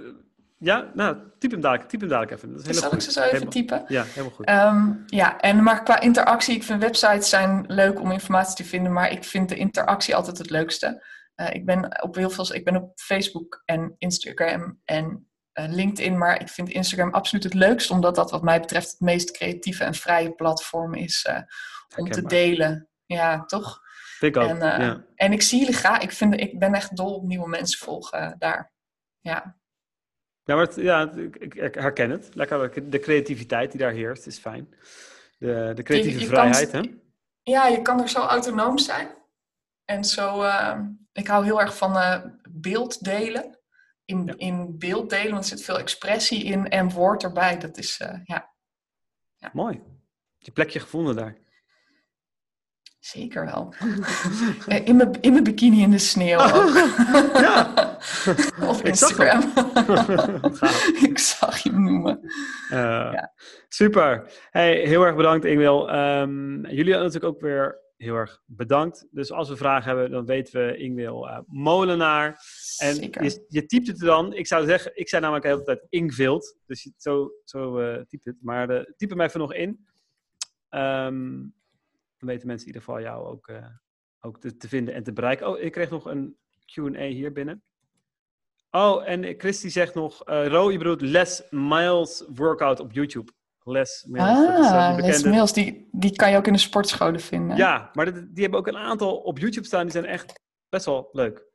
B: Ja, nou, typ hem dadelijk, typ hem dadelijk even. Dat
A: is Zal ik ze zo even
B: helemaal,
A: typen?
B: Ja, helemaal goed.
A: Um, ja, en maar qua interactie, ik vind websites zijn leuk om informatie te vinden, maar ik vind de interactie altijd het leukste. Uh, ik ben op heel veel, ik ben op Facebook en Instagram en uh, LinkedIn, maar ik vind Instagram absoluut het leukst, omdat dat wat mij betreft het meest creatieve en vrije platform is uh, om te delen. Ja, toch?
B: Ik ook,
A: en, en ik zie jullie graag. Ik, vind, ik ben echt dol op nieuwe mensen volgen daar. Ja.
B: Ja, maar het, ja, ik, ik, herken het. Lekker de creativiteit die daar heerst is fijn. De, de creatieve je, je vrijheid, kan, hè?
A: Ja, je kan er zo autonoom zijn. En zo, uh, ik hou heel erg van uh, beeld delen. In, ja. in beeld delen, want er zit veel expressie in en woord erbij. Dat is, uh, ja.
B: ja. Mooi. Je plekje gevonden daar.
A: Zeker wel. in, mijn, in mijn bikini in de sneeuw ook.
B: ja.
A: Op Instagram. Ik, ik zag je noemen.
B: ja. Super. Hey, heel erg bedankt Ingwil. Um, jullie natuurlijk ook weer heel erg bedankt. Dus als we vragen hebben, dan weten we Ingwil uh, Molenaar. En je, je, typt het dan. Ik zou zeggen, ik zei namelijk de hele tijd Ingvild. Dus je, zo, zo uh, typt het. Maar uh, typ hem even nog in. Um, dan weten mensen in ieder geval jou ook, ook te, te, vinden en te bereiken. Oh, ik kreeg nog een Q&A hier binnen. Oh, en Christy zegt nog, Ro, je bedoelt Les Miles workout op YouTube. Les Mills.
A: Ah, die, die kan je ook in de sportscholen vinden.
B: Ja, maar die, die hebben ook een aantal op YouTube staan. Die zijn echt best wel leuk.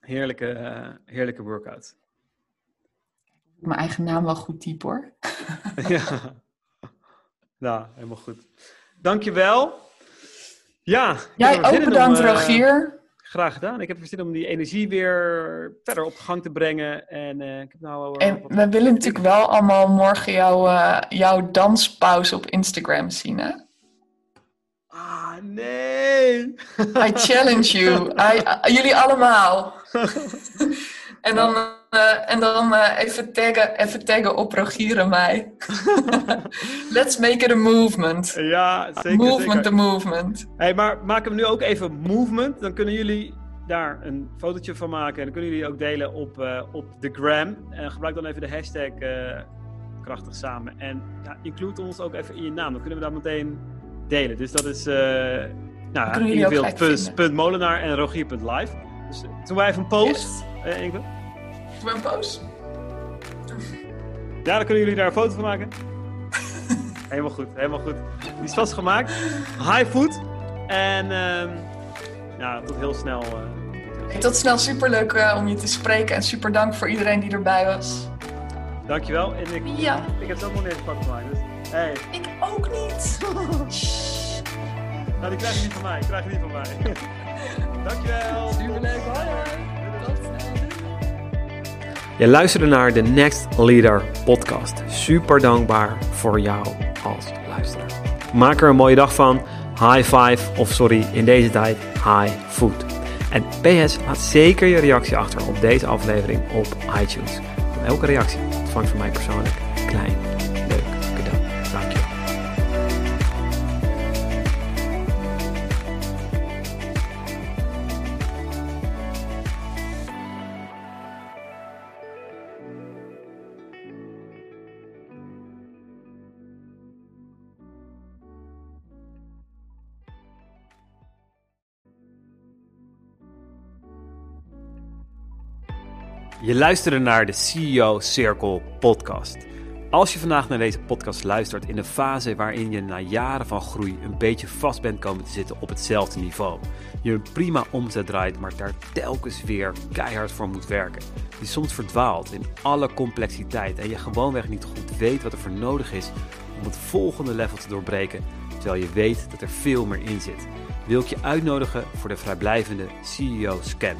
B: Heerlijke, uh, heerlijke workout.
A: Mijn eigen naam wel goed type hoor.
B: ja. Nou, helemaal goed. Dankjewel. Ja.
A: Jij ook bedankt, om, uh, Rogier.
B: Graag gedaan. Ik heb zin om die energie weer verder op gang te brengen. En, uh, ik heb nou,
A: uh, en we willen natuurlijk wel allemaal morgen jouw, uh, jouw danspauze op Instagram zien, hè?
B: Ah, nee!
A: I challenge you. I, jullie allemaal. en dan, uh, en dan uh, even, taggen, even taggen op Rogier en mij. Let's make it a movement.
B: Ja, zeker.
A: Movement
B: zeker.
A: the movement.
B: Hey, maar maak hem nu ook even movement. Dan kunnen jullie daar een fotootje van maken. En dan kunnen jullie ook delen op, uh, op de gram. En gebruik dan even de hashtag krachtig samen. En ja, include ons ook even in je naam. Dan kunnen we dat meteen delen. Dus dat is nou, ingewild.molenaar en rogier.live. Dus doen wij even een post.
A: Yes. Een post.
B: Ja, dan kunnen jullie daar een foto van maken. helemaal goed, helemaal goed. Die is vast gemaakt. High foot. En uh, ja, tot heel snel. Uh,
A: tot snel, superleuk uh, om je te spreken. En super dank voor iedereen die erbij was.
B: Dankjewel. En ik,
A: ja.
B: ik heb zelf nog niet eens foto gemaakt. Dus, hey.
A: Ik ook niet.
B: nou, die krijg je niet van mij. Die krijg je niet van mij. Dankjewel.
A: Superleuk. Hoi hoi. Tot snel.
B: Je luisterde naar de Next Leader podcast. Super dankbaar voor jou als luisteraar. Maak er een mooie dag van. High five, of sorry, in deze tijd high food. En PS, laat zeker je reactie achter op deze aflevering op iTunes. Elke reactie ontvangt van mij persoonlijk klein, Je luisterde naar de CEO Circle podcast. Als je vandaag naar deze podcast luistert in een fase waarin je na jaren van groei een beetje vast bent komen te zitten op hetzelfde niveau. Je een prima omzet draait, maar daar telkens weer keihard voor moet werken. Je soms verdwaalt in alle complexiteit en je gewoonweg niet goed weet wat er voor nodig is om het volgende level te doorbreken, terwijl je weet dat er veel meer in zit. Wil ik je uitnodigen voor de vrijblijvende CEO Scan.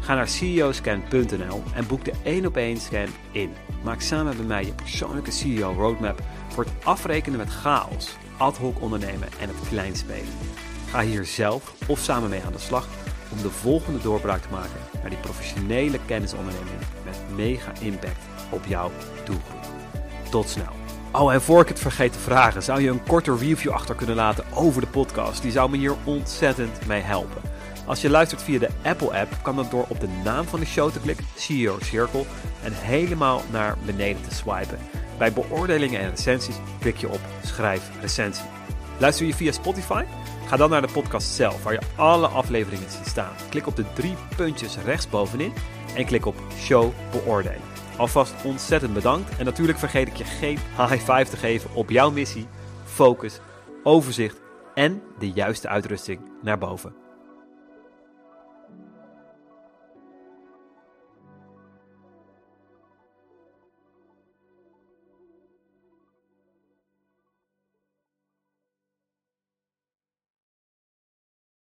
B: Ga naar ceoscan.nl en boek de 1 op 1 scan in. Maak samen met mij je persoonlijke CEO roadmap voor het afrekenen met chaos, ad hoc ondernemen en het klein spelen. Ga hier zelf of samen mee aan de slag om de volgende doorbraak te maken naar die professionele kennisonderneming met mega impact op jouw doelgroep. Tot snel. Oh, en voor ik het vergeet te vragen, zou je een korte review achter kunnen laten over de podcast? Die zou me hier ontzettend mee helpen. Als je luistert via de Apple-app, kan dat door op de naam van de show te klikken, CEO Circle, en helemaal naar beneden te swipen. Bij beoordelingen en recensies klik je op Schrijf recensie. Luister je via Spotify? Ga dan naar de podcast zelf, waar je alle afleveringen ziet staan. Klik op de drie puntjes rechtsbovenin en klik op Show beoordelen. Alvast ontzettend bedankt en natuurlijk vergeet ik je geen high five te geven op jouw missie, focus, overzicht en de juiste uitrusting naar boven.